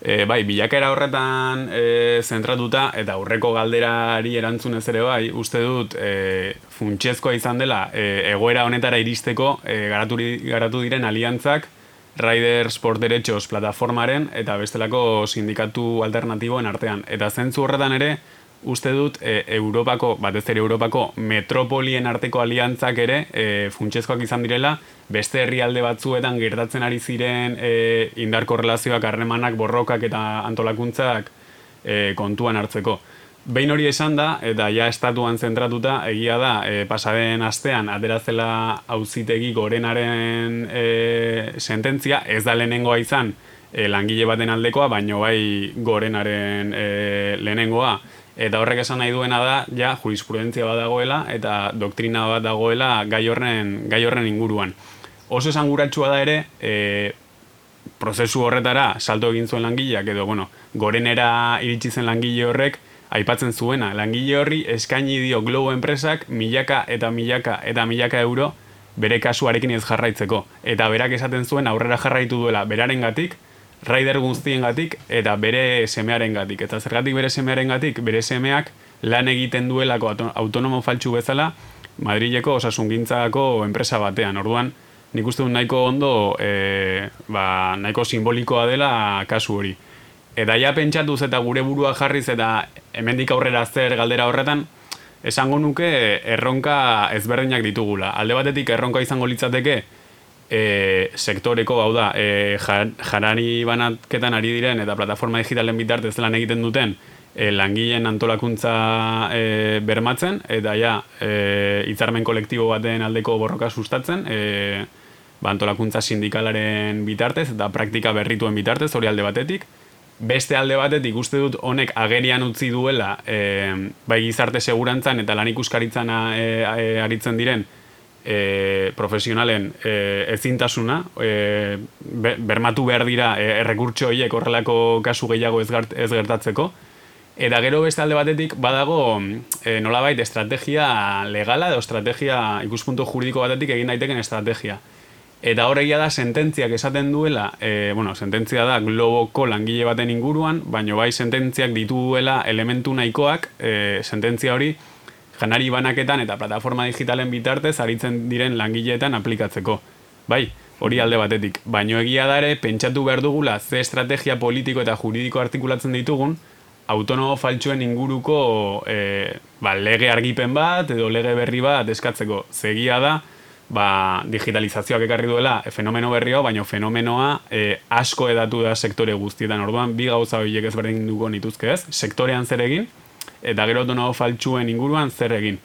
E, bai, bilakera horretan e, zentratuta eta aurreko galderari erantzunez ere bai, uste dut e, funtsezkoa izan dela e, egoera honetara iristeko e, garatu, garatu diren aliantzak Rider Sport Derechos plataformaren eta bestelako sindikatu alternatiboen artean. Eta zentzu horretan ere, uste dut e, Europako, batez ere Europako metropolien arteko aliantzak ere e, funtsezkoak izan direla, beste herrialde batzuetan gertatzen ari ziren e, indar korrelazioak, harremanak, borrokak eta antolakuntzak e, kontuan hartzeko. Behin hori esan da, eta ja estatuan zentratuta, egia da, e, pasaren astean, aterazela auzitegi gorenaren e, sententzia, ez da lehenengoa izan e, langile baten aldekoa, baino bai gorenaren e, lehenengoa. Eta horrek esan nahi duena da, ja, jurisprudentzia bat dagoela, eta doktrina bat dagoela gai horren, gai horren inguruan. Oso esan da ere, e, prozesu horretara salto egin zuen langileak, edo, bueno, gorenera iritsi zen langile horrek, aipatzen zuena, langile horri eskaini dio Globo enpresak milaka eta milaka eta milaka euro bere kasuarekin ez jarraitzeko. Eta berak esaten zuen aurrera jarraitu duela beraren gatik, raider guztien gatik, eta bere semearen gatik. Eta zergatik bere semearen gatik, bere semeak lan egiten duelako autonomo faltsu bezala, Madrileko osasungintzako enpresa batean. Orduan, nik uste du nahiko ondo, e, ba, nahiko simbolikoa dela kasu hori. Eta ja pentsatuz eta gure burua jarriz eta hemendik aurrera zer galdera horretan, esango nuke erronka ezberdinak ditugula. Alde batetik erronka izango litzateke e, sektoreko, hau da, e, jarari banatketan ari diren eta plataforma digitalen bitartez lan egiten duten e, langileen antolakuntza e, bermatzen, eta ja, e, itzarmen kolektibo baten aldeko borroka sustatzen, e, ba, antolakuntza sindikalaren bitartez eta praktika berrituen bitartez, hori alde batetik. Beste alde batetik uste dut honek agerian utzi duela e, bai gizarte segurantzan eta lan ikuskaritzan e, aritzen diren e, profesionalen e, ezintasuna e, bermatu behar dira e, errekurtso horiek horrelako kasu gehiago ez, ez gertatzeko. Eta gero beste alde batetik badago e, nolabait estrategia legala edo estrategia ikuspuntu juridiko batetik egin daiteken estrategia Eta horregia da sententziak esaten duela, e, bueno, sententzia da globoko langile baten inguruan, baino bai sententziak dituela elementu nahikoak, e, sententzia hori janari banaketan eta plataforma digitalen bitartez aritzen diren langileetan aplikatzeko. Bai, hori alde batetik. Baino egia da ere, pentsatu behar dugula ze estrategia politiko eta juridiko artikulatzen ditugun, autonomo faltsuen inguruko e, ba, lege argipen bat edo lege berri bat eskatzeko. Zegia da, ba, digitalizazioak ekarri duela fenomeno berrio, baina fenomenoa e, asko edatu da sektore guztietan. Orduan, bi gauza horiek ezberdin dugu nituzke ez, sektorean zer egin, eta gero dono faltsuen inguruan zer egin.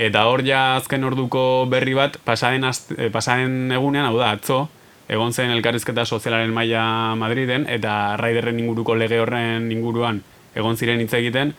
Eta hor ja azken orduko berri bat, pasaren, e, pasaren egunean, hau da, atzo, egon zen elkarrizketa sozialaren maila Madriden, eta raiderren inguruko lege horren inguruan egon ziren hitz egiten,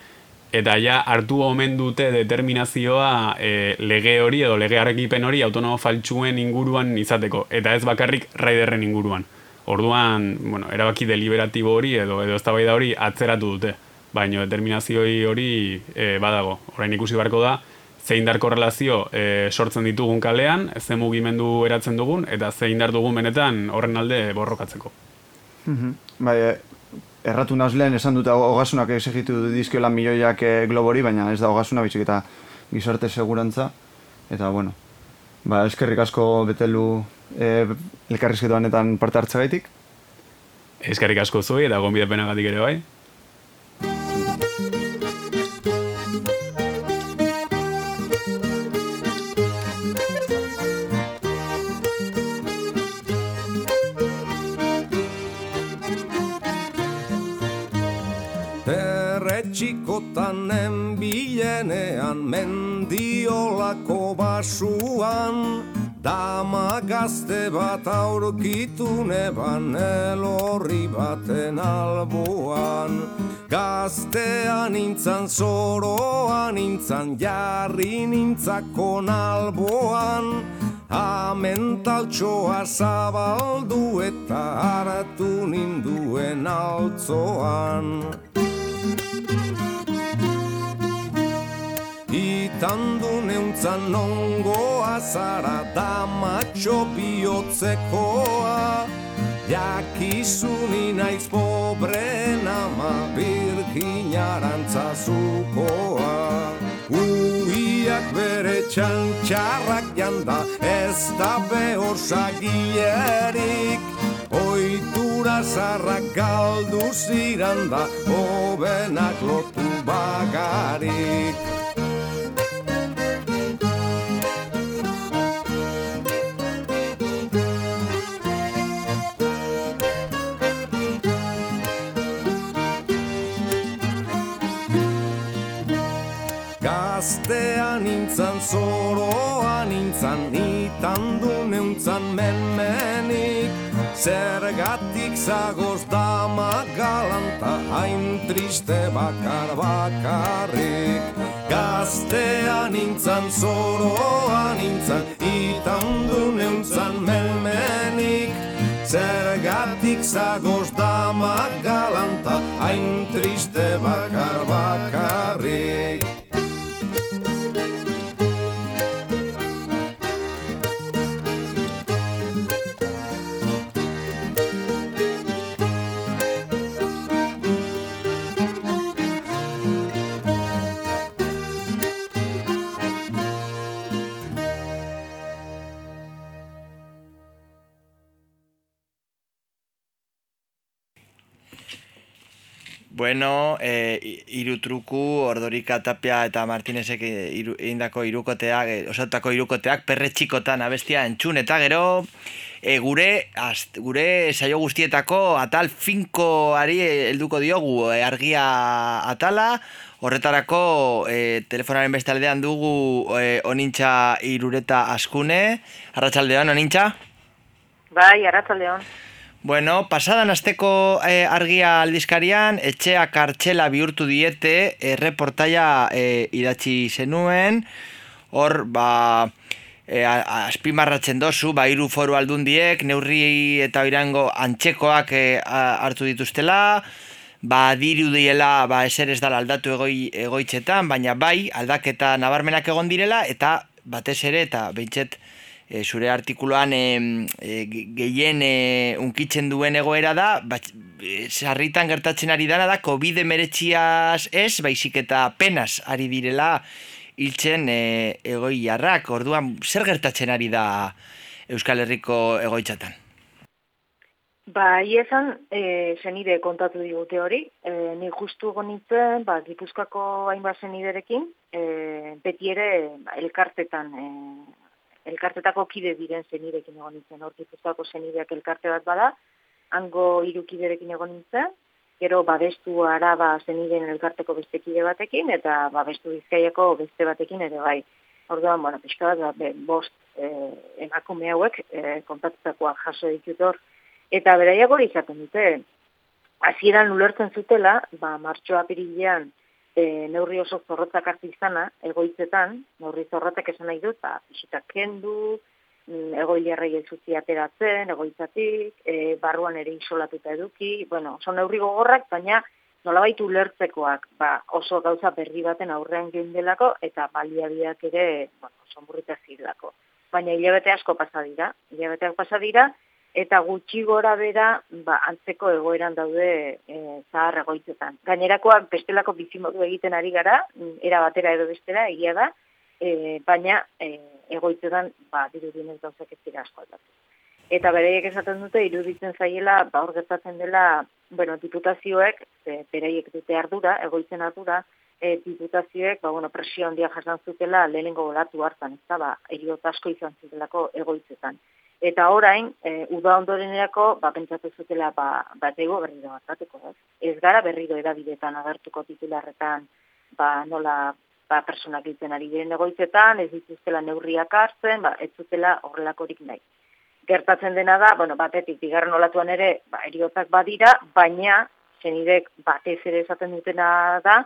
eta ja hartu omen dute determinazioa e, lege hori edo lege arrekipen hori autonomo faltsuen inguruan izateko, eta ez bakarrik raiderren inguruan. Orduan, bueno, erabaki deliberatibo hori edo edo eztabaida hori atzeratu dute, baina determinazioi hori e, badago. Orain ikusi beharko da, zein dar korrelazio e, sortzen ditugun kalean, ze mugimendu eratzen dugun, eta zein dar dugun benetan horren alde borrokatzeko. Mm Bai, erratu nauz lehen esan dut hogasunak esegitu dizkiola milioiak e, globori, baina ez da hogasuna bitxik eta gizarte segurantza. Eta, bueno, ba, eskerrik asko betelu e, elkarrizketu honetan parte hartzagaitik. Eskerrik asko zui eta gonbidepenagatik ere bai. Txikotanen bilenean mendiolako basuan Dama gazte bat aurkitu neban elorri baten alboan. Gaztean nintzan zoroan nintzan jarri nintzako alboan Amentaltxoa zabaldu eta hartu ninduen altzoan Itandu neuntzan nongoa zara da matxo bihotzekoa. Jakizuni naiz pobren ama birkinarantza zukoa. Uiak bere txantxarrak janda ez da behor sagierik. Oitura zarrak galdu ziranda hobenak lotu bagarik Gaztean nintzan zoroan nintzan Nitan du neuntzan menmenik. Zergatik zagoz dama galanta Hain triste bakar bakarrik. Gaztean nintzan zoroan nintzan Nitan du neuntzan menmenik. Zergatik zagoz dama galanta Hain triste bakar bakarrik Bueno, e, iru truku, ordorika tapia eta martinezek iru, indako irukoteak, e, osatako irukoteak, perre txikotan abestia entzun, eta gero e, gure, azt, gure saio guztietako atal finkoari helduko diogu e, argia atala, horretarako e, telefonaren bestaldean dugu e, onintxa irureta askune, arratsaldean onintxa? Bai, arratzaldeon. Bueno, pasadan asteko eh, argia aldizkarian, etxea kartxela bihurtu diete, eh, reportaia eh, idatzi zenuen, hor, ba, a- azpimarratzen dozu, ba, hiru foru aldundiek, neurri eta irango antxekoak a- hartu dituztela, ba, diru diela, ba, eser ez dala aldatu egoi, egoitzetan, baina bai, aldaketa nabarmenak egon direla, eta batez ere, eta behintzet, e, zure artikuluan e, e, ge- gehien e, unkitzen duen egoera da, bat, sarritan gertatzen ari dana da, COVID emeretxiaz ez, baizik eta penas ari direla hiltzen e, egoiarrak, orduan zer gertatzen ari da Euskal Herriko egoitzatan? Ba, esan, e, zenide kontatu digute hori. E, ni justu egon nintzen, ba, Gipuzkoako hainbat zeniderekin, e, beti ere ba, elkartetan, e, elkartetako kide diren zenidekin egon nintzen. Hor, Gipuzkoako zenideak elkarte bat bada, hango hiru kiderekin egon nintzen, gero babestu araba zeniden elkarteko beste kide batekin, eta babestu bizkaiako beste batekin ere bai. Orduan, bueno, pixka bat, ba, be, bost e, emakume hauek e, kontatutakoa jaso ditut hor, Eta beraiak hori izaten dute, hasieran ulertzen zutela, ba, martxo apirilean e, neurri oso zorrotzak hartu izana, egoitzetan, neurri zorrotzak esan nahi dut, pisitak kendu, mm, egoilerrei ez utzi ateratzen, egoitzatik, e, barruan ere isolatuta eduki, bueno, oso neurri gogorrak, baina nolabait ulertzekoak, ba, oso gauza berri baten aurrean geundelako, eta baliabideak ere, bueno, oso murrita zirelako. Baina hilabete asko pasa dira, hilabeteak pasa dira, eta gutxi gora bera ba, antzeko egoeran daude e, zahar egoitzetan. Gainerakoak bestelako bizimodu egiten ari gara, era batera edo bestera, egia da, e, baina e, egoitzetan ba, dirudinez gauzak ez dira asko aldatu. Eta bereiek esaten dute, iruditzen zaiela, ba, hor gertatzen dela, bueno, diputazioek, e, bereiek dute ardura, egoitzen ardura, e, diputazioek, ba, bueno, presio handia jasan zutela lehenengo golatu hartan, ez da, ba, asko izan zutelako egoitzetan. Eta orain, e, uda ondorenerako, ba, pentsatu zutela, ba, bat ego berriro gertatuko, ez? Ez gara berriro edabidetan agertuko titularretan, ba, nola, ba, personak egiten ari diren egoitzetan, ez dituztela neurriak hartzen, ba, ez zutela horrelakorik nahi. Gertatzen dena da, bueno, batetik, bigarren olatuan ere, ba, eriotak badira, baina, zenidek batez ere esaten dutena da,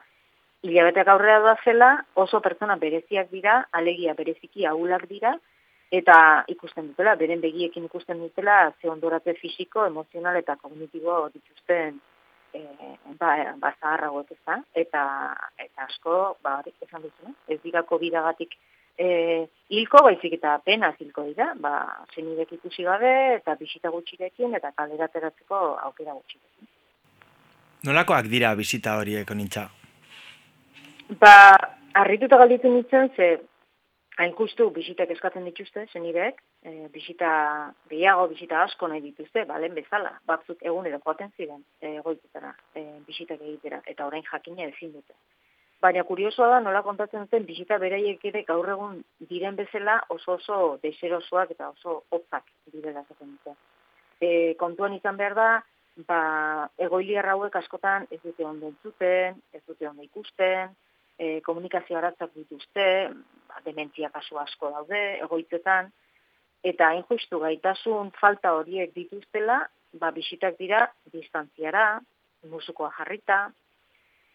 hilabeteak aurrera da zela, oso pertsona bereziak dira, alegia bereziki ahulak dira, eta ikusten dutela, beren begiekin ikusten dutela, ze ondoratze fisiko, emozional eta kognitibo dituzten e, ba, ba zaharragoek ez da, eta, eta asko, ba, esan duzuna, ez dira COVID-agatik e, hilko, baizik eta apenas hilko dira, ba, zenidek ikusi gabe, eta bisita gutxirekin, eta kalera ateratzeko aukera gutxirekin. Nolakoak dira bizita horiek onintza? Ba, harrituta galditu nintzen, ze hain justu bisitak eskatzen dituzte, zenidek, e, bisita gehiago, bisita asko nahi dituzte, balen bezala, batzuk egunero joaten ziren e, goitetara, e, bisitak egitera, eta orain jakina ezin dute. Baina kuriosoa da, nola kontatzen duten, bisita beraiek ere gaur egun diren bezala oso oso deserosoak eta oso hotzak direla esaten dute. E, kontuan izan behar da, ba, egoiliar hauek askotan ez dute ondo entzuten, ez dute ondo ikusten, e, komunikazio aratzak dituzte, ba, dementzia kasu asko daude, egoitzetan, eta hain justu gaitasun falta horiek dituztela, ba, bisitak dira distantziara, musukoa jarrita,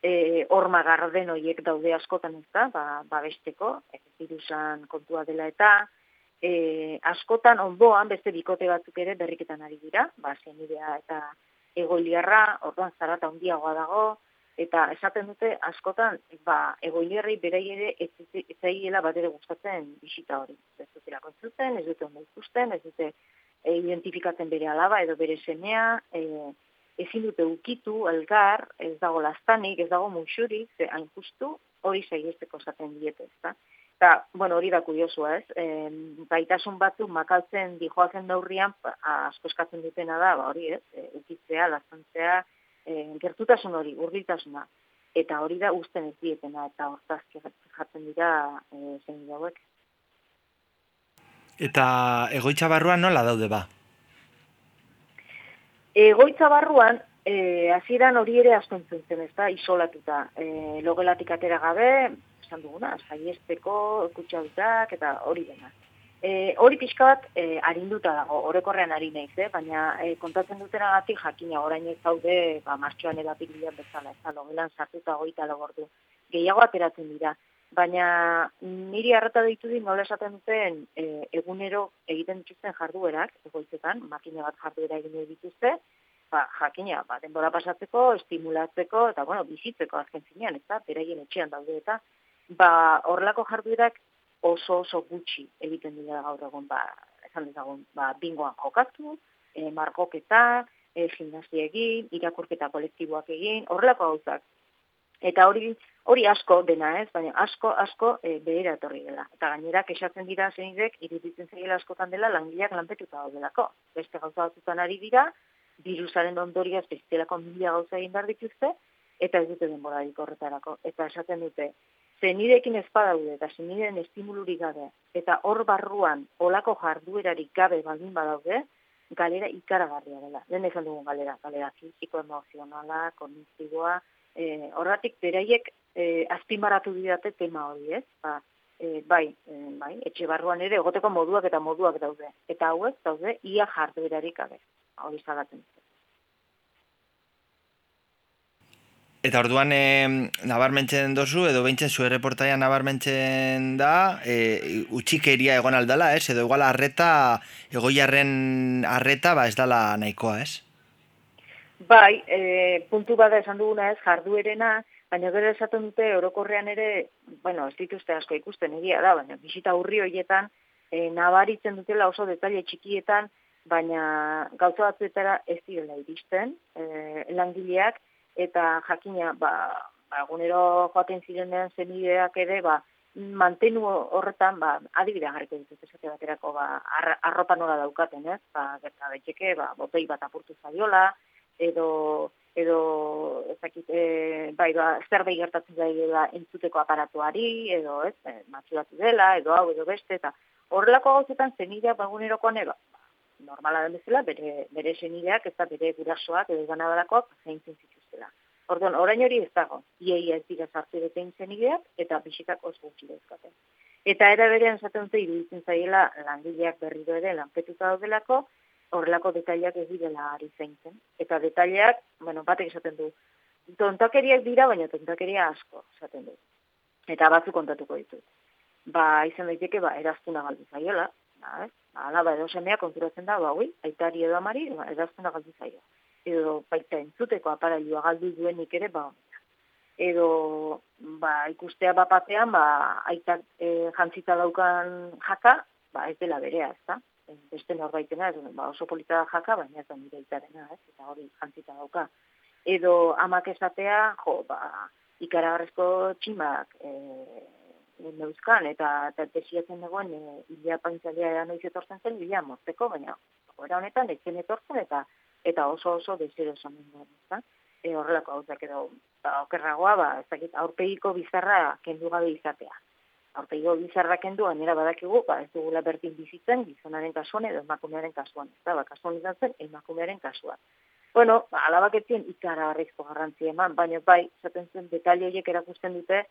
e, horma garden horiek daude askotan ez da, ba, babesteko, ez virusan kontua dela eta, e, askotan ondoan beste bikote batzuk ere berriketan ari dira, ba, zenidea eta egoiliarra, orduan zarata handiagoa dago, eta esaten dute askotan ba egoilerrei berei ere ez zaiela bat ere gustatzen bisita hori. Ez dutela kontzuten, ez dute ondo ikusten, ez dute e, identifikatzen bere alaba edo bere semea, e, ezin dute ukitu, elgar, ez dago lastanik, ez dago muxurik, ze hain justu hori saihesteko esaten diete, ezta? Eta, bueno, hori da kuriosua, ez? E, gaitasun batzu makaltzen dijoazen neurrian asko eskatzen dutena da, ba, hori, ez? E, ukitzea, lastantzea, e, gertutasun hori, urritasuna, eta hori da usten ez dietena, eta hortaz jatzen dira e, zein hauek. Eta egoitza barruan nola daude ba? Egoitza barruan, e, hasieran hori ere asko entzuntzen, ez da, isolatuta. E, logelatik atera gabe, esan duguna, saiesteko, kutxautak, eta hori dena. E, hori pixka bat e, arinduta dago, orekorrean ari naiz, eh? baina e, kontatzen dutena gati jakina orain ez zaude ba, martxoan edapik bezala, ez da, logelan sartuta goita logortu. Gehiago ateratzen dira, baina niri harrata ditu di nola esaten duten e, egunero egiten dituzten jarduerak, egoitzetan, makina bat jarduera egin dituzte, ba, jakina, ba, denbora pasatzeko, estimulatzeko, eta bueno, bizitzeko azken zinean, ez da, beraien etxean daude eta, ba, horlako jarduerak oso oso gutxi egiten dira gaur egun ba esan dezagun ba bingoan jokatu, e, markoketa, e, gimnasia egin, irakurketa kolektiboak egin, horrelako gauzak. Eta hori hori asko dena, ez? Baina asko asko e, behera etorri dela. Eta gainera kexatzen dira zeinidek iruditzen zaiela askotan dela langileak lanpetuta daudelako. Beste gauza batzutan ari dira, virusaren ondorioz bestelako mila gauza egin behar dituzte, eta ez dute denborarik horretarako. Eta esaten dute, zenidekin ez badaude eta zenideen estimulurik gabe, eta hor barruan olako jarduerarik gabe baldin badaude, galera ikaragarria dela. Den ezan dugun galera, galera fiziko, emozionala, kognitiboa, e, horretik beraiek e, azpimaratu didate tema hori, ez? Ba, e, bai, e, bai, etxe barruan ere, egoteko moduak eta moduak daude. Eta hauek daude, ia jarduerarik gabe. Hori zagatzen. Eta orduan e, nabarmentzen dozu, edo behintzen zu erreportaia nabarmentzen da, e, utxikeria egon aldala, ez? Edo igual arreta, egoiarren arreta, ba ez dala nahikoa, ez? Bai, e, puntu bada esan duguna ez, jarduerena, baina gero esaten dute orokorrean ere, bueno, ez dituzte asko ikusten egia da, baina bisita urri horietan, e, nabaritzen dutela oso detalle txikietan, baina gauza batzuetara ez direla iristen, e, langileak, eta jakina ba, ba egunero joaten zirenean zenideak ere ba mantenu horretan ba adibidea jarriko ditut esate baterako ba arropa nola daukaten ez? Ba gerta daiteke ba botei bat apurtu zaiola edo edo ezakit e, bai ba zerbait gertatzen dela entzuteko aparatuari edo ez? E, matxuratu dela edo hau edo beste eta horrelako gauzetan zenideak ba egunerokoan eba normala den bezala, bere, bere senideak, ez da bere gurasoak edo ganadarakoak zeintzen zituztela. Orduan, orain hori ez dago, iaia ez dira sartu detein zenideak, eta bisitak oso gutxi dezkaten. Eta era berean zaten dute iruditzen zaiela langileak berriro ere lanpetuta daudelako, horrelako detaileak ez direla ari zeintzen. Eta detaileak, bueno, batek esaten du, tontakeriak dira, baina tontakeria asko, esaten du. Eta batzu kontatuko ditut. Ba, izan daiteke, ba, eraztuna galdu zaiola, ba, ez? alaba edo semea konturatzen da, ba, aitari edo amari, ba, edazten da galdu zaio. Edo baita entzuteko aparailua galdu duenik ere, ba, edo ba, ikustea bapatean, ba, aitak e, jantzita daukan jaka, ba, ez dela berea, ez da? Beste norbaitena, ez, ba, oso polita da jaka, baina ez da nire aitarena, ez? Eta hori jantzita dauka. Edo amak esatea, jo, ba, ikaragarrezko tximak, e, neuzkan, eta tesiatzen dagoen, e, ilia paintzalea noiz etortzen zen, ilia mozteko, baina gora honetan, etzen etortzen, eta eta oso oso desero esan da, e, horrelako hau edo, ba, okerragoa, ba, ez dakit, aurpegiko bizarra kendu gabe izatea. Aurpegiko bizarra kendu, anera badakigu, ba, ez dugula bertin bizitzen, gizonaren kasuan edo emakumearen kasuan, ez da, ba, kasuan izan zen, emakumearen kasuan. Bueno, ba, alabaketien ikara harrizko garrantzia eman, baina bai, zaten zen, detalle horiek erakusten dute,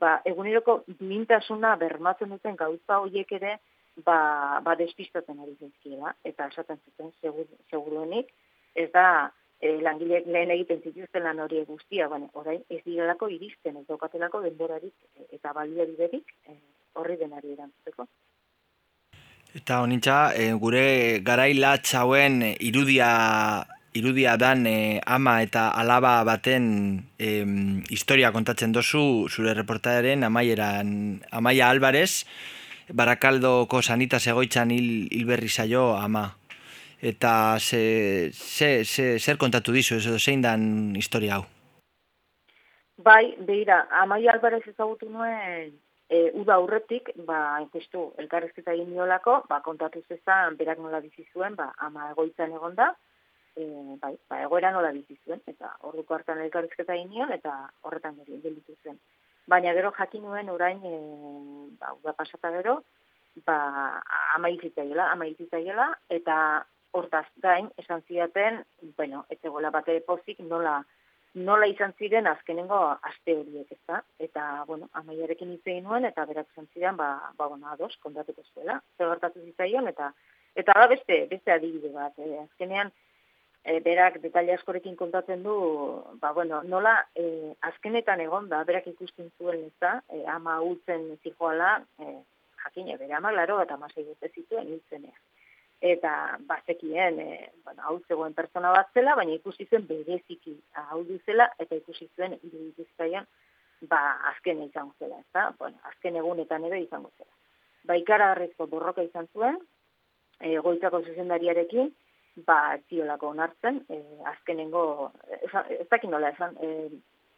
ba, eguneroko mintasuna bermatzen duten gauza horiek ere, ba, ba despistatzen ari zaizkiela, eta esaten zuten, segur, seguruenik, ez da, e, langileek lehen egiten zituzten lan hori guztia, baina orain ez direlako iristen, ez daukatelako denborarik e, eta baliabiderik e, horri denari erantzuteko. Eta honintza, e, gure garaila txauen irudia irudia dan e, ama eta alaba baten e, historia kontatzen dozu zure reportaren amaieran Amaia Alvarez Barakaldoko sanita egoitzan hil, hilberri zaio ama eta ze, ze, ze, zer kontatu dizu edo zein dan historia hau Bai, beira, Amaia Alvarez ezagutu nuen e, uda aurretik, ba, ikustu, elkarrezketa egin niolako, ba, kontatu zezan, berak nola bizi zuen, ba, ama egoitzan egonda, e, bai, ba, egoera nola bizi zuen, eta orduko hartan elkarrizketa inion, eta horretan gero gelditu zen. Baina gero jakin nuen orain, e, ba, uda pasata gero, ba, ama izitzaiela, ama izitzaiela, eta hortaz gain, esan zidaten, bueno, ez egola bate pozik, nola, nola izan ziren azkenengo aste horiek, ezta? Eta, bueno, amaiarekin hitz egin nuen, eta berak izan ziren, ba, ba bueno, ados, kontatuko zuela, zer gertatu zitzaion, eta eta da beste, beste adibide bat, eh? azkenean, e, berak detaile askorekin kontatzen du, ba, bueno, nola e, azkenetan egon da, berak ikusten zuen, ezta, e, ama utzen zijoala, e, jakine, bere ama, laro, eta dute zituen, hiltzenean eta bazekien, e, bueno, hau zegoen pertsona bat zela, baina ikusi zuen bereziki hau zela eta ikusi zuen irudituzkaian, ba, azken izango zela, ezta? Bueno, azken egunetan ere izango zela. Ba, ikaragarrizko borroka izan zuen, e, goitzako zuzendariarekin, ba, ziolako onartzen, e, azkenengo, ez dakin nola esan, e,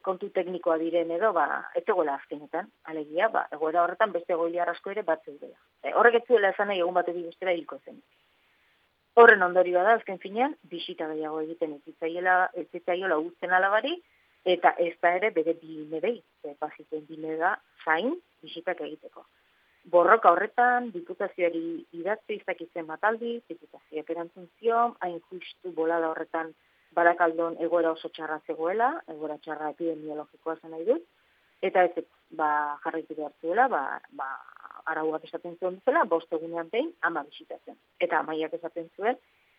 kontu teknikoa diren edo, ba, ez egoela azkenetan, alegia, ba, egoera horretan beste goili arrasko ere bat zeudela. E, horrek ez zuela esan egun bat egin hilko zen. Horren ondorioa da, azken finean, bisita gehiago egiten ez ez zitzaiola guzten alabari, eta ez da ere bere bine behi, baziten bine da, zain, bisitak egiteko. Borroka horretan, diputazioari idatze izakitzen bataldi, diputazioak erantzun zion, hain justu bolada horretan barakaldon egoera oso txarra zegoela, egoera txarra epidemiologikoa zen nahi dut, eta ez ba, jarraitu behar zuela, ba, ba, arauak esaten zuen duzela, bost egunean behin, ama bisitatzen. Eta amaiak esaten zuen,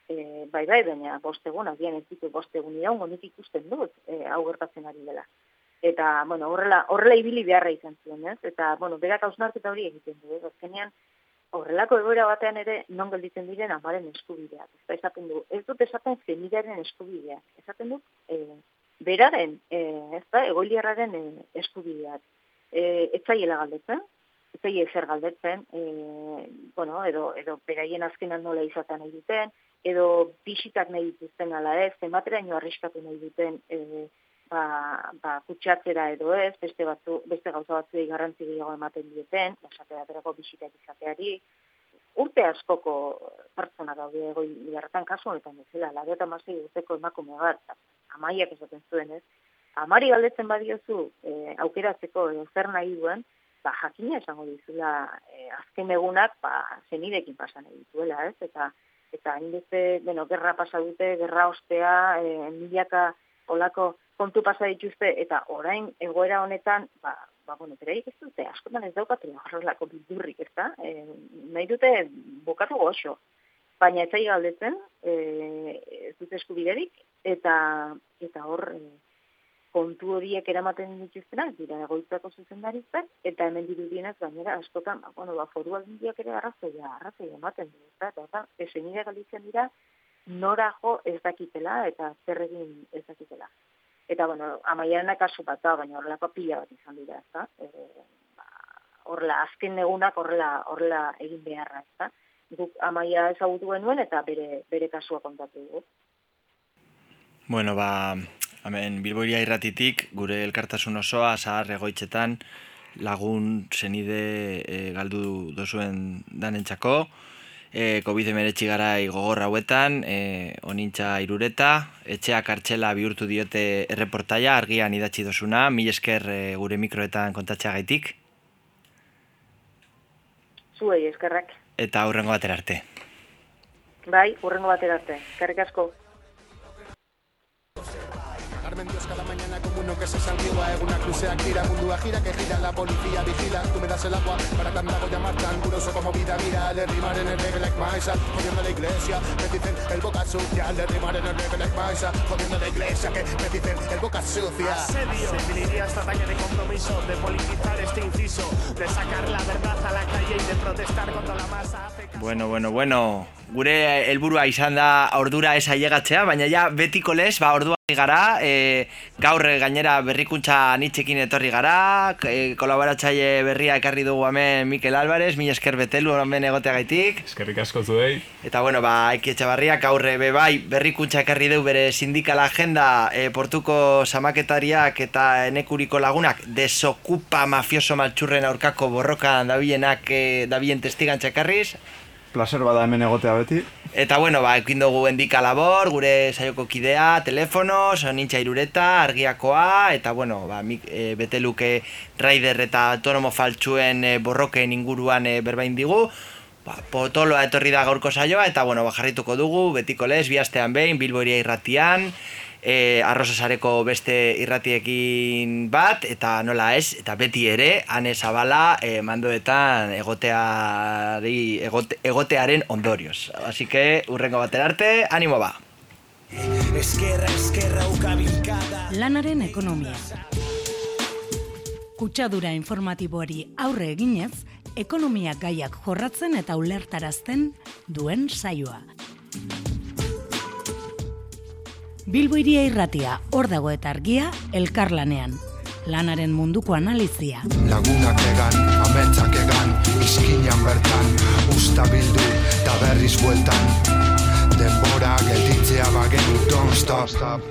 e, bai bai, baina bost egun, agian ez ditu bost egun iraun, gondik ikusten dut, e, hau gertatzen ari dela. Eta, bueno, horrela, horrela ibili beharra izan zuen, ez? Eta, bueno, berak hausnarketa hori egiten du, ez? Azkenean, horrelako egoera batean ere non gelditzen diren amaren eskubideak. Ez esaten du, ez dut esaten zenidearen eskubideak. Esaten du, e, beraren, e, ez da, egoiliarraren e, eskubideak. E, ez zaiela galdetzen, zei ezer galdetzen, e, bueno, edo, edo beraien azkenan nola izaten nahi duten, edo bisitak nahi dituzten ala ez, zenbateraino arriskatu nahi duten e, ba, ba, kutsatzera edo ez, beste, batzu, beste gauza batzuei garrantzi gehiago ematen dieten, esatea berako bisitak izateari, urte askoko pertsona daude egoi bigarretan kasu honetan bezala, laro eta mazei urteko emakume bat, amaiak esaten zuen ez, amari galdetzen badiozu e, aukeratzeko edo zer nahi duen, ba, jakina esango dizula e, azken egunak ba, zenidekin pasan dituela, ez? Eta, eta hainbeste, bueno, gerra pasa dute, gerra ostea, e, milaka olako kontu pasa dituzte, eta orain egoera honetan, ba, ba bueno, ez dute, askotan ez daukatela horrelako bildurrik, ez da? E, nahi dute bukatu goxo. Baina ez galdetzen, e, ez dute eskubiderik, eta, eta hor, e, kontu horiek eramaten dituztenak dira egoitzako zuzendaritzak eta hemen dirudienez gainera askotan ba, bueno ba foru aldundiak ere arrazoia arrazoia ematen du eta eta esen galitzen dira nora jo ez dakitela eta zer egin ez dakitela. Eta bueno amaiarena kasu bat da baina horrelako pila bat izan dira ezta? E, ba, horrela azken egunak horrela horrela egin beharra ezta? Guk amaia ezagutu genuen eta bere bere kasua kontatu dugu. Bueno, ba, Hemen Bilboiria irratitik gure elkartasun osoa zahar egoitzetan lagun zenide e, galdu dozuen danentzako. E, COVID-19 gara gogor hauetan, e, onintza irureta, etxea kartxela bihurtu diote erreportaia, argian idatzi dozuna, mil esker e, gure mikroetan kontatzea gaitik. Zuei eskerrak. Eta hurrengo batera arte. Bai, hurrengo batera arte. Eskerrik asko. Dios cada mañana como uno que se santigua en una crucea gira, mundua gira que gira, la policía vigila, tú me das el agua para voy a llamar tan duroso como vida, mira, de rimar en el reggae like maisa, jodiendo la iglesia, me dicen el boca sucia, de rimar en el reggae like maisa, jodiendo la iglesia, que me dicen el boca sucia. Asedio, definiría esta talla de compromiso, de politizar este inciso, de sacar la verdad a la calle y de protestar contra la masa. Bueno, bueno, bueno, gure helburua izan da ordura esa llegatzea, baina ja betiko les, ba ordua gara, e, gaur gainera berrikuntza nitzekin etorri gara, e, kolaboratzaile berria ekarri dugu hemen Mikel Álvarez, mi esker betelu hemen egotea gaitik. Eskerrik asko zuei. Eta bueno, ba, Eki Etxabarriak aurre be bai, berrikuntza ekarri dugu bere sindikala agenda e, portuko samaketariak eta enekuriko lagunak desokupa mafioso maltsurren aurkako borrokan dabienak e, dabien testigantza ekarriz. Placer bada hemen egotea beti. Eta bueno, ba, ekin dugu endika labor, gure saioko kidea, telefono, sonintza irureta, argiakoa, eta bueno, ba, mik, e, beteluke raider eta autonomo faltsuen e, borroken inguruan e, berbain digu. Ba, potoloa etorri da gaurko saioa, eta bueno, ba, jarrituko dugu, betiko les, bihaztean behin, bilboria irratian, e, arrozasareko beste irratiekin bat, eta nola ez, eta beti ere, ane zabala e, mandoetan egoteari, egote, egotearen ondorioz. Así que, urrengo batera arte, animo ba! Eskerra, eskerra, ukabilkada Lanaren ekonomia. Kutsadura informatiboari aurre eginez, ekonomia gaiak jorratzen eta ulertarazten duen saioa. Bilbo iria irratia, hor dago eta argia, elkarlanean. Lanaren munduko analizia. Lagunak egan, ametsak egan, izkinan bertan, usta bildu, eta berriz bueltan. Denbora gelditzea bagenu, don't stop.